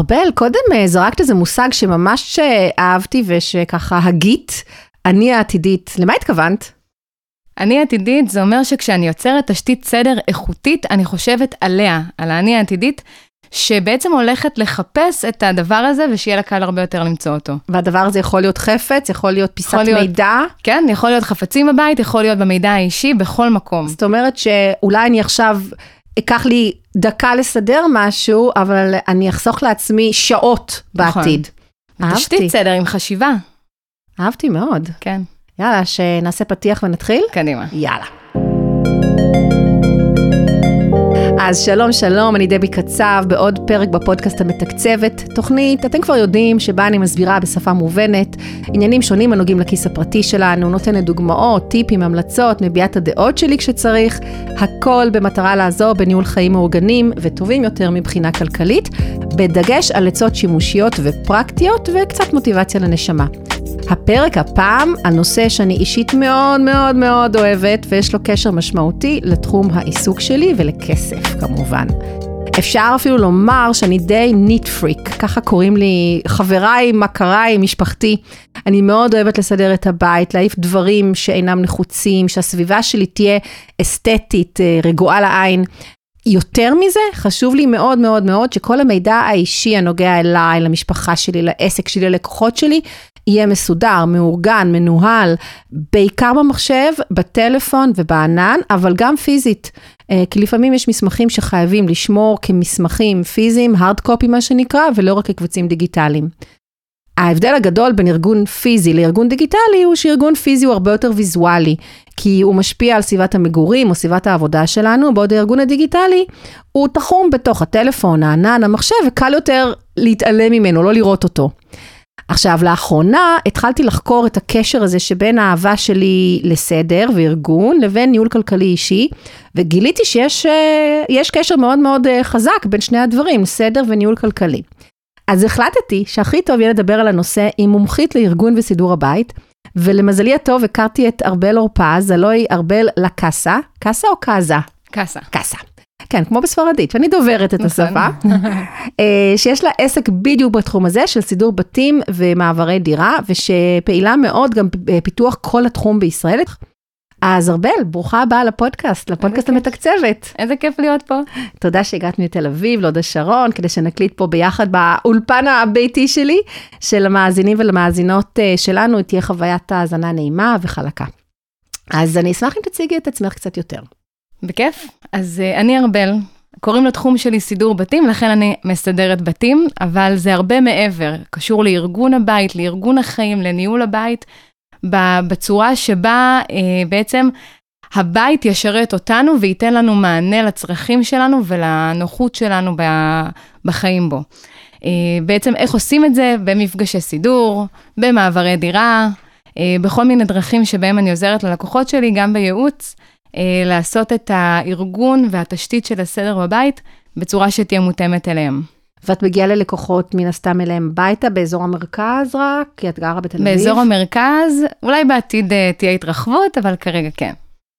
ארבל, קודם אה, זרקת איזה מושג שממש אה, אהבתי ושככה הגית, אני העתידית. למה התכוונת? אני העתידית, זה אומר שכשאני יוצרת תשתית סדר איכותית, אני חושבת עליה, על האני העתידית, שבעצם הולכת לחפש את הדבר הזה, ושיהיה לה קל הרבה יותר למצוא אותו. והדבר הזה יכול להיות חפץ, יכול להיות פיסת יכול להיות- מידע. כן, יכול להיות חפצים בבית, יכול להיות במידע האישי, בכל מקום. זאת אומרת שאולי אני עכשיו אקח לי דקה לסדר משהו, אבל אני אחסוך לעצמי שעות נכון. בעתיד. אהבתי, תשתית סדר עם חשיבה, אהבתי מאוד. כן, יאללה, שנעשה פתיח ונתחיל? קדימה. יאללה. אז שלום שלום, אני דבי קצב בעוד פרק בפודקאסט המתקצבת, תוכנית, אתם כבר יודעים, שבה אני מסבירה בשפה מובנת עניינים שונים הנוגעים לכיס הפרטי שלנו, נותנת דוגמאות, טיפים, המלצות, מביעה את הדעות שלי כשצריך, הכל במטרה לעזור בניהול חיים מאורגנים וטובים יותר מבחינה כלכלית, בדגש על עצות שימושיות ופרקטיות וקצת מוטיבציה לנשמה. הפרק הפעם על נושא שאני אישית מאוד מאוד מאוד אוהבת ויש לו קשר משמעותי לתחום העיסוק שלי ולכסף כמובן. אפשר אפילו לומר שאני די ניט פריק, ככה קוראים לי חבריי, מכריי, משפחתי. אני מאוד אוהבת לסדר את הבית, להעיף דברים שאינם נחוצים, שהסביבה שלי תהיה אסתטית, אה, רגועה לעין. יותר מזה, חשוב לי מאוד מאוד מאוד שכל המידע האישי הנוגע אליי, למשפחה שלי, לעסק שלי, ללקוחות שלי, יהיה מסודר, מאורגן, מנוהל, בעיקר במחשב, בטלפון ובענן, אבל גם פיזית. אה, כי לפעמים יש מסמכים שחייבים לשמור כמסמכים פיזיים, hard copy מה שנקרא, ולא רק כקבצים דיגיטליים. ההבדל הגדול בין ארגון פיזי לארגון דיגיטלי הוא שארגון פיזי הוא הרבה יותר ויזואלי, כי הוא משפיע על סביבת המגורים או סביבת העבודה שלנו, בעוד הארגון הדיגיטלי הוא תחום בתוך הטלפון, הענן, המחשב, וקל יותר להתעלם ממנו, לא לראות אותו. עכשיו, לאחרונה התחלתי לחקור את הקשר הזה שבין האהבה שלי לסדר וארגון לבין ניהול כלכלי אישי, וגיליתי שיש אה, קשר מאוד מאוד אה, חזק בין שני הדברים, סדר וניהול כלכלי. אז החלטתי שהכי טוב יהיה לדבר על הנושא עם מומחית לארגון וסידור הבית, ולמזלי הטוב הכרתי את ארבל אורפז, הלוא היא ארבל לקאסה, קאסה או קאזה? קאסה. קאסה. כן, כמו בספרדית, ואני דוברת את נכון. השפה, אה, שיש לה עסק בדיוק בתחום הזה של סידור בתים ומעברי דירה, ושפעילה מאוד גם בפיתוח כל התחום בישראל. אז ארבל, ברוכה הבאה לפודקאסט, לפודקאסט כיף. המתקצבת. איזה כיף להיות פה. תודה שהגעת מתל אביב להוד השרון, כדי שנקליט פה ביחד באולפן הביתי שלי, שלמאזינים ולמאזינות אה, שלנו תהיה חוויית האזנה נעימה וחלקה. אז אני אשמח אם תציגי את עצמך קצת יותר. בכיף. אז uh, אני ארבל, קוראים לתחום שלי סידור בתים, לכן אני מסדרת בתים, אבל זה הרבה מעבר, קשור לארגון הבית, לארגון החיים, לניהול הבית, בצורה שבה uh, בעצם הבית ישרת אותנו וייתן לנו מענה לצרכים שלנו ולנוחות שלנו בחיים בו. Uh, בעצם איך עושים את זה? במפגשי סידור, במעברי דירה, uh, בכל מיני דרכים שבהם אני עוזרת ללקוחות שלי, גם בייעוץ. אה, לעשות את הארגון והתשתית של הסדר בבית בצורה שתהיה מותאמת אליהם. ואת מגיעה ללקוחות מן הסתם אליהם הביתה, באזור המרכז רק, כי את גרה בתל אביב. באזור המרכז, אולי בעתיד אה, תהיה התרחבות, אבל כרגע כן.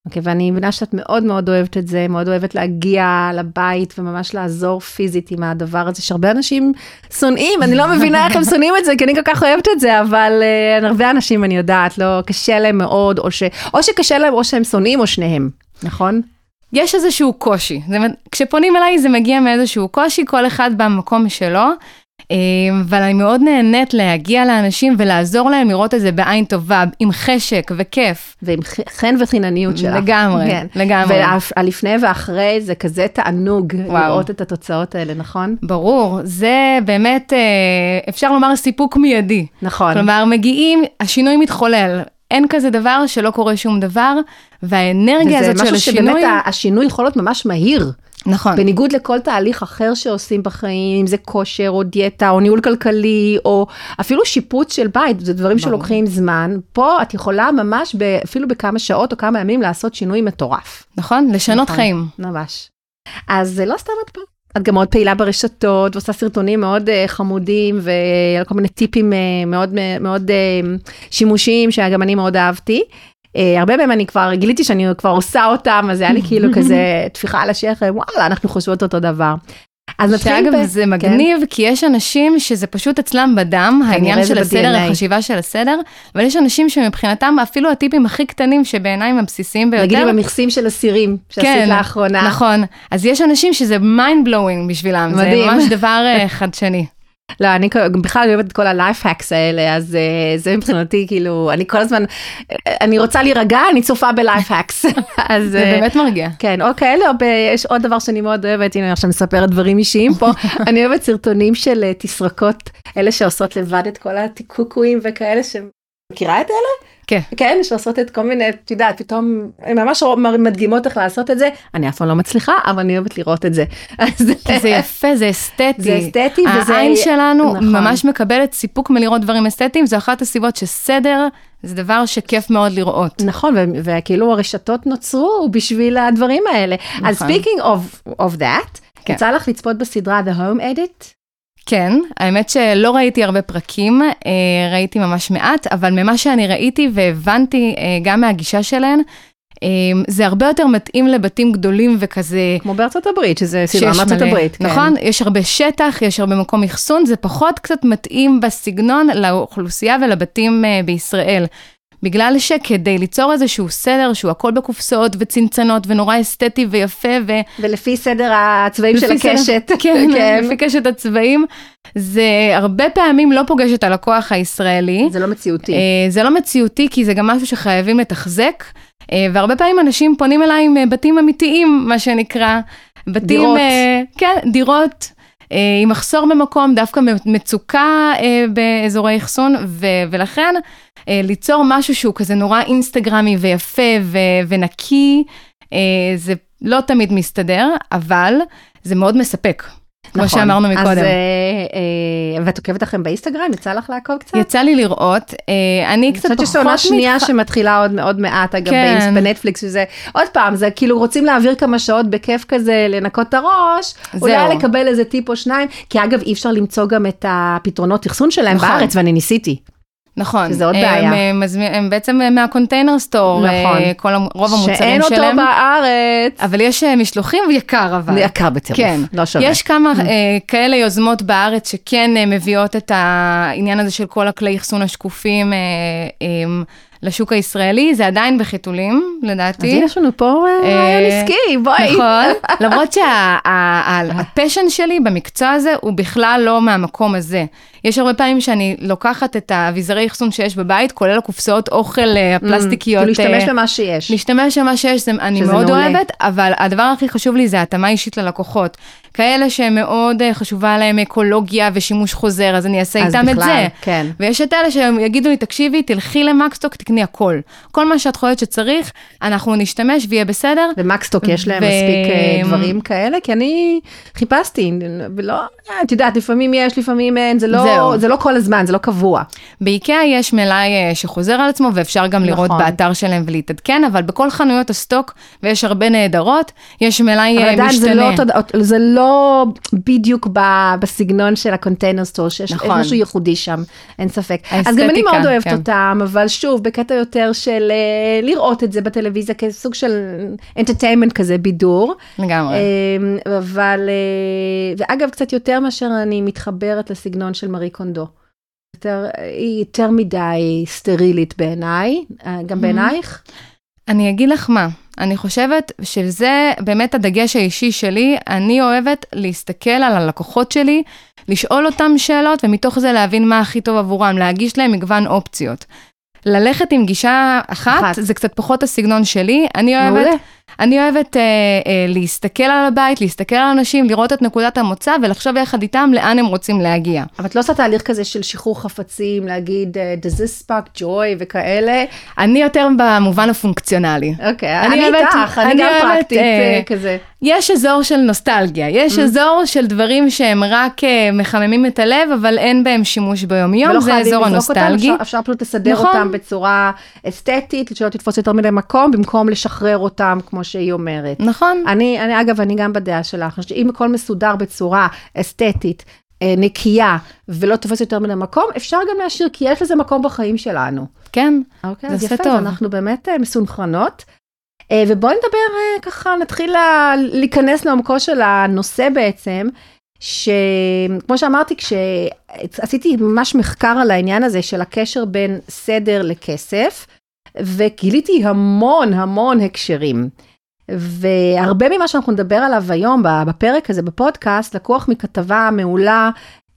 אוקיי, ואני מבינה שאת מאוד מאוד אוהבת את זה, מאוד אוהבת להגיע לבית וממש לעזור פיזית עם הדבר הזה, שהרבה אנשים שונאים, אני לא מבינה איך הם שונאים את זה, כי אני כל כך אוהבת את זה, אבל uh, הרבה אנשים, אני יודעת, לא, קשה להם מאוד, או, ש, או שקשה להם, או שהם שונאים, או שניהם, נכון? יש איזשהו קושי. אומרת, כשפונים אליי זה מגיע מאיזשהו קושי, כל אחד במקום שלו, אבל אני מאוד נהנית להגיע לאנשים ולעזור להם לראות את זה בעין טובה, עם חשק וכיף. ועם חן וחינניות שלך. לגמרי, כן. לגמרי. והלפני ואחרי זה כזה תענוג וואו. לראות את התוצאות האלה, נכון? ברור, זה באמת, אה, אפשר לומר סיפוק מיידי. נכון. כלומר, מגיעים, השינוי מתחולל. אין כזה דבר שלא קורה שום דבר, והאנרגיה הזאת של משהו שבאמת השינוי... ה- השינוי יכול להיות ממש מהיר. נכון. בניגוד לכל תהליך אחר שעושים בחיים, אם זה כושר או דיאטה או ניהול כלכלי או אפילו שיפוץ של בית, זה דברים ברור. שלוקחים זמן. פה את יכולה ממש ב- אפילו בכמה שעות או כמה ימים לעשות שינוי מטורף. נכון? לשנות נכון. חיים. ממש. אז זה לא סתם את פה. את גם מאוד פעילה ברשתות ועושה סרטונים מאוד uh, חמודים ועל כל מיני טיפים uh, מאוד מאוד uh, שימושיים שגם אני מאוד אהבתי. Uh, הרבה מהם אני כבר גיליתי שאני כבר עושה אותם אז היה לי כאילו כזה טפיחה על השכם וואלה אנחנו חושבות אותו דבר. אז נתחיל שאגב, ב- זה כן. מגניב, כי יש אנשים שזה פשוט אצלם בדם, העניין של הסדר, ב-DNA. החשיבה של הסדר, אבל יש אנשים שמבחינתם אפילו הטיפים הכי קטנים, שבעיניי הם הבסיסיים ביותר. נגיד עם המכסים של הסירים שעשית לאחרונה. נכון. אז יש אנשים שזה mind blowing בשבילם, מדהים. זה ממש דבר אה, חדשני. לא, אני בכלל אוהבת את כל hacks האלה, אז אה, זה מבחינתי, כאילו, אני כל הזמן, אה, אני רוצה להירגע, אני צופה hacks. אז... זה אה, באמת מרגיע. כן, או כאלה, או ב... יש עוד דבר שאני מאוד אוהבת, הנה עכשיו מספרת דברים אישיים פה, אני אוהבת סרטונים של תסרוקות, אלה שעושות לבד את כל הקוקואים וכאלה, ש... מכירה את אלה? כן. כן, שעושות את כל מיני, את יודעת, פתאום, הן ממש מדגימות איך לעשות את זה, אני אף פעם לא מצליחה, אבל אני אוהבת לראות את זה. אז- כי זה יפה, זה אסתטי. זה אסתטי, וזה... העין שלנו נכון. ממש מקבלת סיפוק מלראות דברים אסתטיים, זו אחת הסיבות שסדר זה דבר שכיף מאוד לראות. נכון, וכאילו הרשתות נוצרו בשביל הדברים האלה. אז נכון. speaking of, of that, כן. יצא לך לצפות בסדרה The Home Edit? כן, האמת שלא ראיתי הרבה פרקים, אה, ראיתי ממש מעט, אבל ממה שאני ראיתי והבנתי אה, גם מהגישה שלהן, אה, זה הרבה יותר מתאים לבתים גדולים וכזה. כמו בארצות הברית, שזה סדרה מארצות הברית. כן. נכון? יש הרבה שטח, יש הרבה מקום אחסון, זה פחות קצת מתאים בסגנון לאוכלוסייה ולבתים בישראל. בגלל שכדי ליצור איזשהו סדר שהוא הכל בקופסאות וצנצנות ונורא אסתטי ויפה ו... ולפי סדר הצבעים של לפי סדר- הקשת. כן, לפי קשת הצבעים, זה הרבה פעמים לא פוגש את הלקוח הישראלי. זה לא מציאותי. אה, זה לא מציאותי, כי זה גם משהו שחייבים לתחזק, אה, והרבה פעמים אנשים פונים אליי עם אה, בתים אמיתיים, מה שנקרא. בתים, דירות. כן, דירות. אה, עם מחסור במקום, דווקא מצוקה אה, באזורי אחסון, ו- ולכן אה, ליצור משהו שהוא כזה נורא אינסטגרמי ויפה ו- ונקי, זה לא תמיד מסתדר, אבל זה מאוד מספק, כמו נכון. שאמרנו אז, מקודם. אה, אה, ואת עוקבת להן באינסטגרם? יצא לך לעקוב קצת? יצא לי לראות, אה, אני אני קצת חושבת פחות... שיש עונה שנייה מתח- שמתחילה עוד עוד מעט, אגב, כן. בנטפליקס וזה. עוד פעם, זה כאילו רוצים להעביר כמה שעות בכיף כזה, לנקות את הראש, אולי זהו. לקבל איזה טיפ או שניים, כי אגב, אי אפשר למצוא גם את הפתרונות אחסון שלהם נכון. בארץ, ואני ניסיתי. נכון. שזה עוד הם, בעיה. אה, מזמין- הם בעצם מה Container Store, נכון. אה, כל, המ- רוב המוצרים שאין אותו שלהם. בארץ. אבל יש אה, משלוחים יקר אבל. יקר בטירוף, כן. לא שווה. יש כמה אה, כאלה יוזמות בארץ שכן מביאות את העניין הזה של כל הכלי אחסון השקופים לשוק הישראלי, זה עדיין בחיתולים, אז לדעתי. הנה, יש לנו פה רעיון עסקי, בואי. נכון, למרות שהפשן שלי במקצוע הזה הוא בכלל לא מהמקום הזה. יש הרבה פעמים שאני לוקחת את האביזרי אחסון שיש בבית, כולל הקופסאות אוכל אה, הפלסטיקיות. כאילו להשתמש אה, במה שיש. להשתמש במה שיש, זה, אני מאוד מעולה. אוהבת, אבל הדבר הכי חשוב לי זה התאמה אישית ללקוחות. כאלה שמאוד אה, חשובה להם אקולוגיה ושימוש חוזר, אז אני אעשה אז איתם את בכלל, זה. כן. ויש את אלה שיגידו לי, תקשיבי, תלכי למקסטוק, תקני הכל. כל מה שאת חושבת שצריך, אנחנו נשתמש ויהיה בסדר. ומקסטוק יש להם ו- מספיק דברים כאלה, כי אני חיפשתי, ולא, את יודעת, לפעמים יש, לפעמים אין, זה לא, זהו. זה לא כל הזמן, זה לא קבוע. באיקאה יש מלאי אה, שחוזר על עצמו, ואפשר גם לראות נכון. באתר שלהם ולהתעדכן, אבל בכל חנויות הסטוק, ויש הרבה נהדרות, יש מלאי אבל אה, עדיין זה לא, משתנה. זה לא בדיוק ב- בסגנון של ה Container Store, שיש נכון. משהו ייחודי שם, אין ספק. אז גם אני מאוד אוהבת כן. אותם, אבל שוב, בקטע יותר של אה, לראות את זה בטלוויזיה כסוג של entertainment כזה, בידור. לגמרי. אבל, ואגב, קצת יותר מאשר אני מתחברת לסגנון של מארי קונדו. יותר, היא יותר מדי סטרילית בעיניי, אה, גם בעינייך? אני אגיד לך מה, אני חושבת שזה באמת הדגש האישי שלי, אני אוהבת להסתכל על הלקוחות שלי, לשאול אותם שאלות, ומתוך זה להבין מה הכי טוב עבורם, להגיש להם מגוון אופציות. ללכת עם גישה אחת, אחת. זה קצת פחות הסגנון שלי, אני אוהבת, מעולה. אני אוהבת אה, אה, להסתכל על הבית, להסתכל על אנשים, לראות את נקודת המוצא ולחשוב יחד איתם לאן הם רוצים להגיע. אבל את לא עושה תהליך כזה של שחרור חפצים, להגיד, אה, does this spark joy וכאלה? אני יותר במובן הפונקציונלי. אוקיי, אני אני איתך, אני אני גם אוהבת, פרקטית אה, אה, כזה. יש אזור של נוסטלגיה, יש Mm. אזור של דברים שהם רק אה, מחממים את הלב, אבל אין בהם שימוש ביומיום, זה אזור לזרוק אותם, הנוסטלגי. אפשר- אפשר פשוט לסדר נכון. אותם בצורה אסתטית, שלא תתפוס יותר מדי מקום, במקום לשחרר אותם, כמו שהיא אומרת. נכון, אני, אני, אגב, אני גם בדעה שלך, שאם הכל מסודר בצורה אסתטית, אה, נקייה, ולא תופס יותר מן המקום, אפשר גם להשאיר, כי יש לזה מקום בחיים שלנו. כן, אוקיי, זה יפה, טוב. אנחנו באמת אה, מסונכרנות. אה, ובואי נדבר ככה, נתחיל לה- להיכנס לעומקו של הנושא בעצם. שכמו שאמרתי, כשעשיתי ממש מחקר על העניין הזה של הקשר בין סדר לכסף, וגיליתי המון המון הקשרים. והרבה ממה שאנחנו נדבר עליו היום בפרק הזה בפודקאסט, לקוח מכתבה מעולה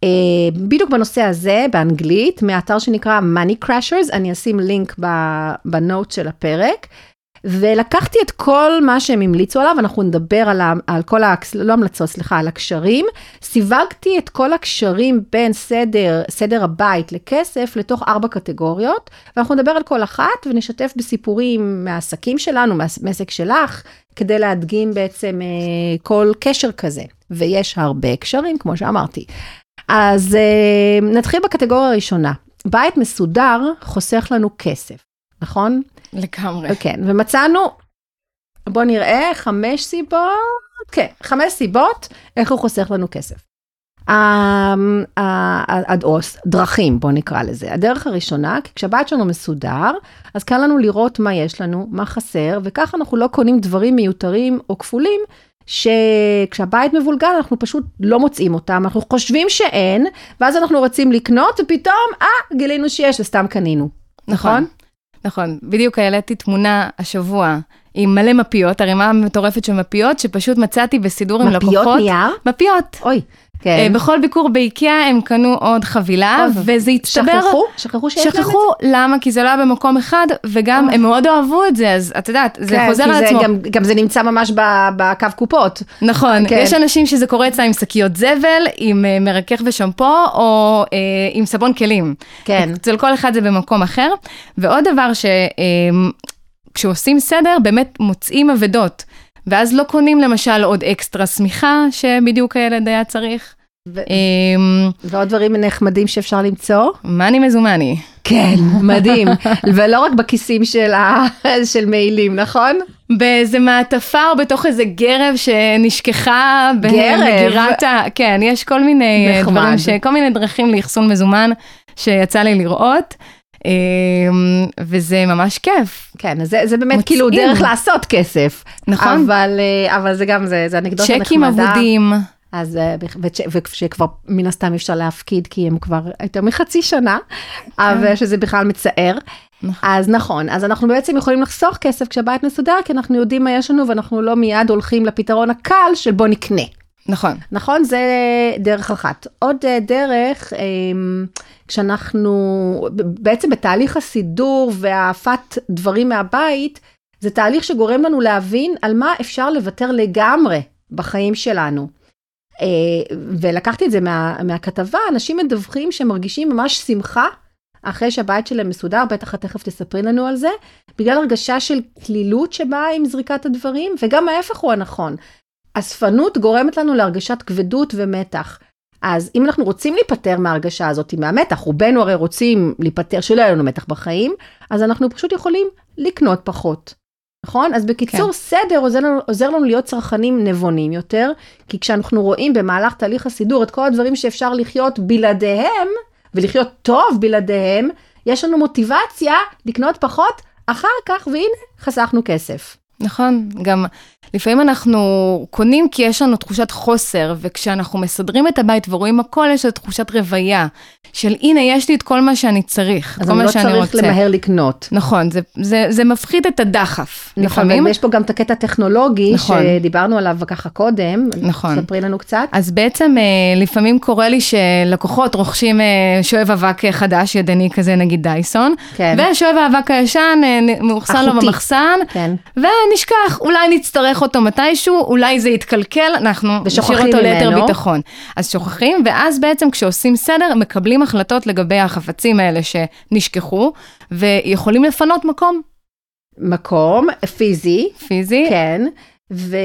אה, בדיוק בנושא הזה, באנגלית, מאתר שנקרא Money Crashers, אני אשים לינק בנוט של הפרק. ולקחתי את כל מה שהם המליצו עליו, אנחנו נדבר על, על כל, ה... לא המלצות, סליחה, על הקשרים. סיווגתי את כל הקשרים בין סדר, סדר הבית לכסף לתוך ארבע קטגוריות, ואנחנו נדבר על כל אחת ונשתף בסיפורים מהעסקים שלנו, מהעסק שלך, כדי להדגים בעצם אה, כל קשר כזה. ויש הרבה קשרים, כמו שאמרתי. אז אה, נתחיל בקטגוריה הראשונה. בית מסודר חוסך לנו כסף, נכון? לגמרי. כן, ומצאנו, בוא נראה, חמש סיבות, כן, חמש סיבות איך הוא חוסך לנו כסף. או דרכים, בוא נקרא לזה. הדרך הראשונה, כי כשהבית שלנו מסודר, אז קל לנו לראות מה יש לנו, מה חסר, וככה אנחנו לא קונים דברים מיותרים או כפולים, שכשהבית מבולגן אנחנו פשוט לא מוצאים אותם, אנחנו חושבים שאין, ואז אנחנו רוצים לקנות, ופתאום, אה, גילינו שיש, וסתם קנינו. נכון? נכון? נכון, בדיוק העליתי תמונה השבוע עם מלא מפיות, ערימה מטורפת של מפיות, שפשוט מצאתי בסידור עם לקוחות. מפיות נייר? מפיות. אוי. כן. אה, בכל ביקור באיקאה הם קנו עוד חבילה, וזה הצטבר... שכחו? שכחו שיש להם את זה? שכחו, למה? כי זה לא היה במקום אחד, וגם הם מאוד אהבו את זה, אז את יודעת, זה כן, חוזר על עצמו. גם, גם זה נמצא ממש בקו קופות. נכון, כן. יש אנשים שזה קורה אצלם עם שקיות זבל, עם אה, מרכך ושמפו, או אה, עם סבון כלים. כן. אצל כל אחד זה במקום אחר. ועוד דבר ש... אה, כשעושים סדר, באמת מוצאים אבדות. ואז לא קונים למשל עוד אקסטרה שמיכה, שבדיוק הילד היה צריך. ו- אמ, ועוד דברים נחמדים שאפשר למצוא? מאני מזומני. כן, מדהים. ולא רק בכיסים של, ה... של מעילים, נכון? באיזה מעטפה או בתוך איזה גרב שנשכחה במגירת ה... כן, יש כל מיני נחמד. דברים, ש... כל מיני דרכים לאחסון מזומן שיצא לי לראות. אמ, וזה ממש כיף. כן, זה, זה באמת מוצאים. כאילו דרך לעשות כסף. נכון. אבל, אה, אבל זה גם, זה, זה אנקדוטה נחמדה. צ'קים אבודים. אז, אה, ושכבר מן הסתם אפשר להפקיד, כי הם כבר יותר מחצי שנה, אבל כן. שזה בכלל מצער. נכון. אז נכון, אז אנחנו בעצם יכולים לחסוך כסף כשהבית מסודר, כי אנחנו יודעים מה יש לנו, ואנחנו לא מיד הולכים לפתרון הקל של בוא נקנה. נכון. נכון, זה דרך אחת. עוד אה, דרך, אמ, כשאנחנו בעצם בתהליך הסידור והעפת דברים מהבית, זה תהליך שגורם לנו להבין על מה אפשר לוותר לגמרי בחיים שלנו. אה, ולקחתי את זה מה, מהכתבה, אנשים מדווחים שהם מרגישים ממש שמחה אחרי שהבית שלהם מסודר, בטח את תכף תספרי לנו על זה, בגלל הרגשה של כלילות שבאה עם זריקת הדברים, וגם ההפך הוא הנכון. אספנות גורמת לנו להרגשת כבדות ומתח. אז אם אנחנו רוצים להיפטר מההרגשה הזאת, מהמתח, רובנו הרי רוצים להיפטר, שלא יהיה לנו מתח בחיים, אז אנחנו פשוט יכולים לקנות פחות. נכון? אז בקיצור, כן. סדר עוזר לנו, עוזר לנו להיות צרכנים נבונים יותר, כי כשאנחנו רואים במהלך תהליך הסידור את כל הדברים שאפשר לחיות בלעדיהם, ולחיות טוב בלעדיהם, יש לנו מוטיבציה לקנות פחות אחר כך, והנה, חסכנו כסף. נכון, גם לפעמים אנחנו קונים כי יש לנו תחושת חוסר, וכשאנחנו מסדרים את הבית ורואים הכל, יש לנו תחושת רוויה, של הנה, יש לי את כל מה שאני צריך, כל מה שאני רוצה. אז אני לא צריך למהר לקנות. נכון, זה, זה, זה מפחית את הדחף. נכון, לפעמים. ויש פה גם את הקטע הטכנולוגי, נכון. שדיברנו עליו ככה קודם. נכון. ספרי לנו קצת. אז בעצם אה, לפעמים קורה לי שלקוחות רוכשים אה, שואב אבק חדש, ידני כזה, נגיד דייסון, כן. ושואב האבק הישן אה, מאוחסן לו במחסן, כן. ונשכח, אולי נצטרך אותו מתישהו, אולי זה יתקלקל, אנחנו נשאיר אותו ליתר ביטחון. אז שוכחים, ואז בעצם כשעושים סדר, מקבלים החלטות לגבי החפצים האלה שנשכחו, ויכולים לפנות מקום. מקום פיזי. פיזי. כן. ו...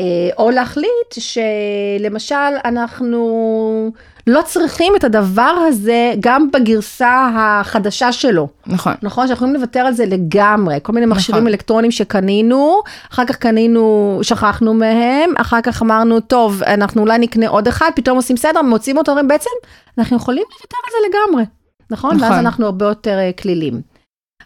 אה, או להחליט שלמשל אנחנו לא צריכים את הדבר הזה גם בגרסה החדשה שלו. נכון. נכון, שאנחנו יכולים לוותר על זה לגמרי. כל מיני מכשירים נכון. אלקטרונים שקנינו, אחר כך קנינו, שכחנו מהם, אחר כך אמרנו, טוב, אנחנו אולי נקנה עוד אחד, פתאום עושים סדר, מוצאים אותו, אומרים, בעצם אנחנו יכולים לוותר על זה לגמרי. נכון? נכון. ואז אנחנו הרבה יותר uh, כלילים.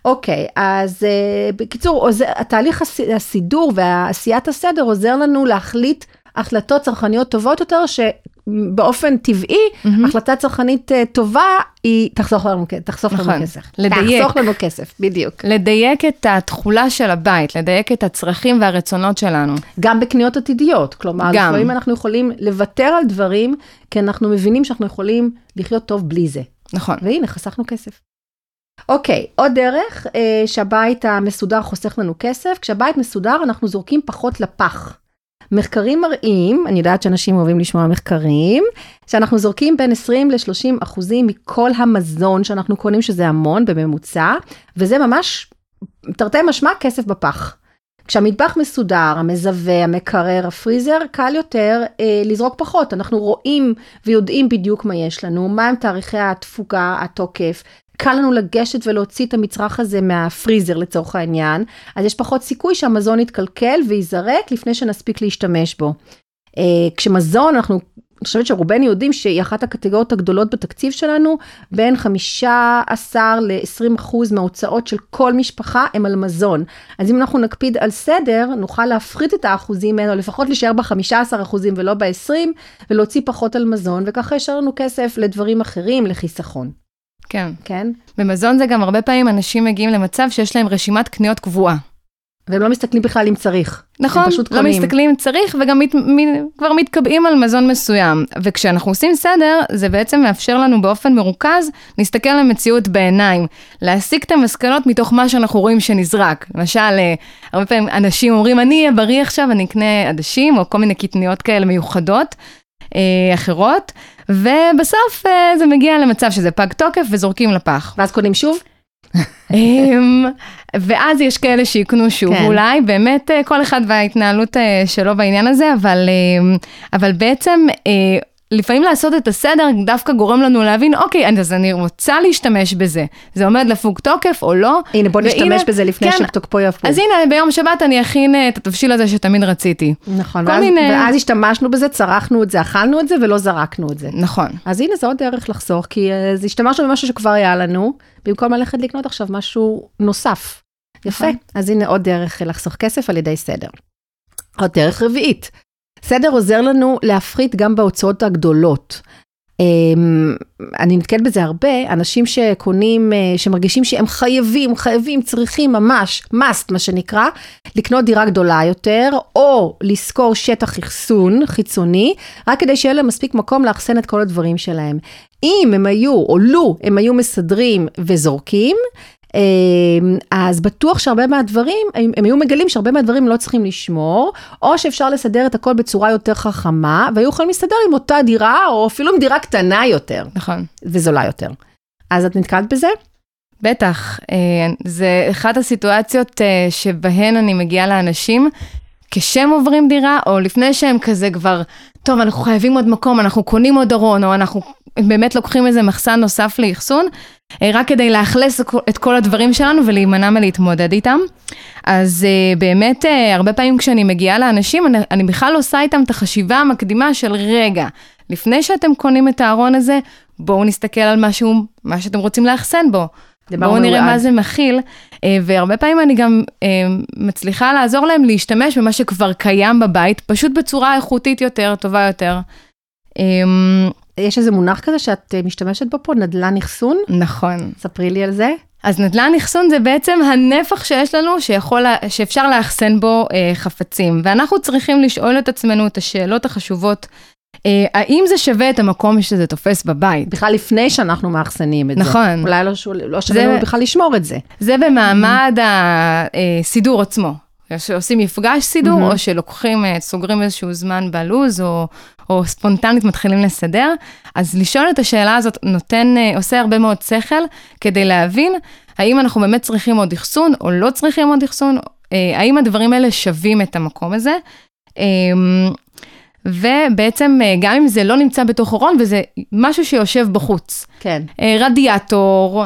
אוקיי, אז uh, בקיצור, עוזר, התהליך הסידור ועשיית הסדר עוזר לנו להחליט החלטות צרכניות טובות יותר, ש... באופן טבעי, מהמם. החלטה צרכנית אה, טובה, היא תחסוך לנו, תחסוך נכון. לנו כסף. לדייק. תחסוך לנו כסף, בדיוק. לדייק את התכולה של הבית, לדייק את הצרכים והרצונות שלנו. גם בקניות עתידיות, כלומר, גם. לפעמים אנחנו יכולים לוותר על דברים, כי אנחנו מבינים שאנחנו יכולים לחיות טוב בלי זה. נכון. והנה, חסכנו כסף. אוקיי, עוד דרך אה, שהבית המסודר חוסך לנו כסף, כשהבית מסודר אנחנו זורקים פחות לפח. מחקרים מראים, אני יודעת שאנשים אוהבים לשמוע מחקרים, שאנחנו זורקים בין 20 ל-30 אחוזים מכל המזון שאנחנו קונים, שזה המון בממוצע, וזה ממש, תרתי משמע, כסף בפח. כשהמטבח מסודר, המזווה, המקרר, הפריזר, קל יותר אה, לזרוק פחות. אנחנו רואים ויודעים בדיוק מה יש לנו, מהם תאריכי התפוגה, התוקף. קל לנו לגשת ולהוציא את המצרך הזה מהפריזר לצורך העניין, אז יש פחות סיכוי שהמזון יתקלקל וייזרק לפני שנספיק להשתמש בו. אה, כשמזון, אנחנו, אני חושבת שרובנו יודעים שהיא אחת הקטגוריות הגדולות בתקציב שלנו, בין 15 ל-20 אחוז מההוצאות של כל משפחה הם על מזון. אז אם אנחנו נקפיד על סדר, נוכל להפחית את האחוזים האלה, או לפחות להישאר ב-15 אחוזים ולא ב-20, ולהוציא פחות על מזון, וככה יש לנו כסף לדברים אחרים, לחיסכון, כן. כן? במזון זה גם הרבה פעמים אנשים מגיעים למצב שיש להם רשימת קניות קבועה. והם לא מסתכלים בכלל אם צריך. נכון, הם פשוט לא קונים. מסתכלים אם צריך וגם מת, מ, כבר מתקבעים על מזון מסוים. וכשאנחנו עושים סדר, זה בעצם מאפשר לנו באופן מרוכז להסתכל על המציאות בעיניים, להסיק את המסקנות מתוך מה שאנחנו רואים שנזרק. למשל, אה, הרבה פעמים אנשים אומרים, אני אהיה בריא עכשיו, אני אקנה עדשים, או כל מיני קטניות כאלה מיוחדות. אה, אחרות, ובסוף אה, זה מגיע למצב שזה פג תוקף וזורקים לפח. ואז קונים שוב? אמ, ואז יש כאלה שיקנו שוב כן. אולי, באמת אה, כל אחד וההתנהלות שלו בעניין הזה, אבל, אבל בעצם לפעמים לעשות את הסדר דווקא גורם לנו להבין, אוקיי, אז אני רוצה להשתמש בזה. זה עומד לפוג תוקף או לא. הנה, בוא נשתמש והנה- בזה לפני כן, שתוקפו יפוג. אז הנה, ביום שבת אני אכין אה, את התבשיל הזה שתמיד רציתי. נכון, ואז, מיני- ואז השתמשנו בזה, צרכנו את זה, אכלנו את זה ולא זרקנו את זה. נכון. אז הנה, זה עוד דרך לחסוך, כי אה, אז השתמשנו במשהו שכבר היה לנו, במקום ללכת לקנות עכשיו משהו נוסף. יפה. נכון. אז הנה עוד דרך לחסוך כסף על ידי סדר. עוד דרך רביעית. סדר עוזר לנו להפחית גם בהוצאות הגדולות. אמ, אני נתקלת בזה הרבה, אנשים שקונים, אה, שמרגישים שהם חייבים, חייבים, צריכים ממש, must מה שנקרא, לקנות דירה גדולה יותר, או לשכור שטח אחסון חיצוני, רק כדי שיהיה להם מספיק מקום לאחסן את כל הדברים שלהם. אם הם היו, או לו, הם היו מסדרים וזורקים, אז בטוח שהרבה מהדברים, הם, הם היו מגלים שהרבה מהדברים לא צריכים לשמור, או שאפשר לסדר את הכל בצורה יותר חכמה, והיו יכולים להסתדר עם אותה דירה, או אפילו עם דירה קטנה יותר, נכון. וזולה יותר. אז את נתקלת בזה? בטח, אה, זה אחת הסיטואציות אה, שבהן אני מגיעה לאנשים כשהם עוברים דירה, או לפני שהם כזה כבר, טוב, אנחנו חייבים עוד מקום, אנחנו קונים עוד ארון, או אנחנו באמת לוקחים איזה מחסן נוסף לאחסון, אה, רק כדי לאכלס את כל הדברים שלנו ולהימנע מלהתמודד איתם. אז אה, באמת, אה, הרבה פעמים כשאני מגיעה לאנשים, אני, אני בכלל עושה איתם את החשיבה המקדימה של רגע, לפני שאתם קונים את הארון הזה, בואו נסתכל על משהו, מה שאתם רוצים לאחסן בו. בואו נראה. מה זה מכיל, אה, והרבה פעמים אני גם אה, מצליחה לעזור להם להשתמש במה שכבר קיים בבית, פשוט בצורה איכותית יותר, טובה יותר. אמ, יש איזה מונח כזה שאת אה, משתמשת בו פה, נדל"ן אחסון? נכון. ספרי לי על זה. אז נדל"ן אחסון זה בעצם הנפח שיש לנו שיכול, שאפשר לאחסן בו אה, חפצים. ואנחנו צריכים לשאול את עצמנו את השאלות החשובות, האם זה שווה את המקום שזה תופס בבית? בכלל לפני שאנחנו מאחסנים את זה. נכון. אולי לא, ש- לא שווה זה- לנו בכלל לשמור את זה. זה במעמד הסידור עצמו. שעושים מפגש סידור, מהמם. או שלוקחים, אה, סוגרים איזשהו זמן בלוז, או, או ספונטנית מתחילים לסדר. אז לשאול את השאלה הזאת נותן, אה, עושה הרבה מאוד שכל, כדי להבין האם אנחנו באמת צריכים עוד אחסון, או לא צריכים עוד אחסון, אה, האם הדברים האלה שווים את המקום הזה. ובעצם, אה, גם אם זה לא נמצא בתוך ארון, וזה משהו שיושב בחוץ. כן. אה, רדיאטור,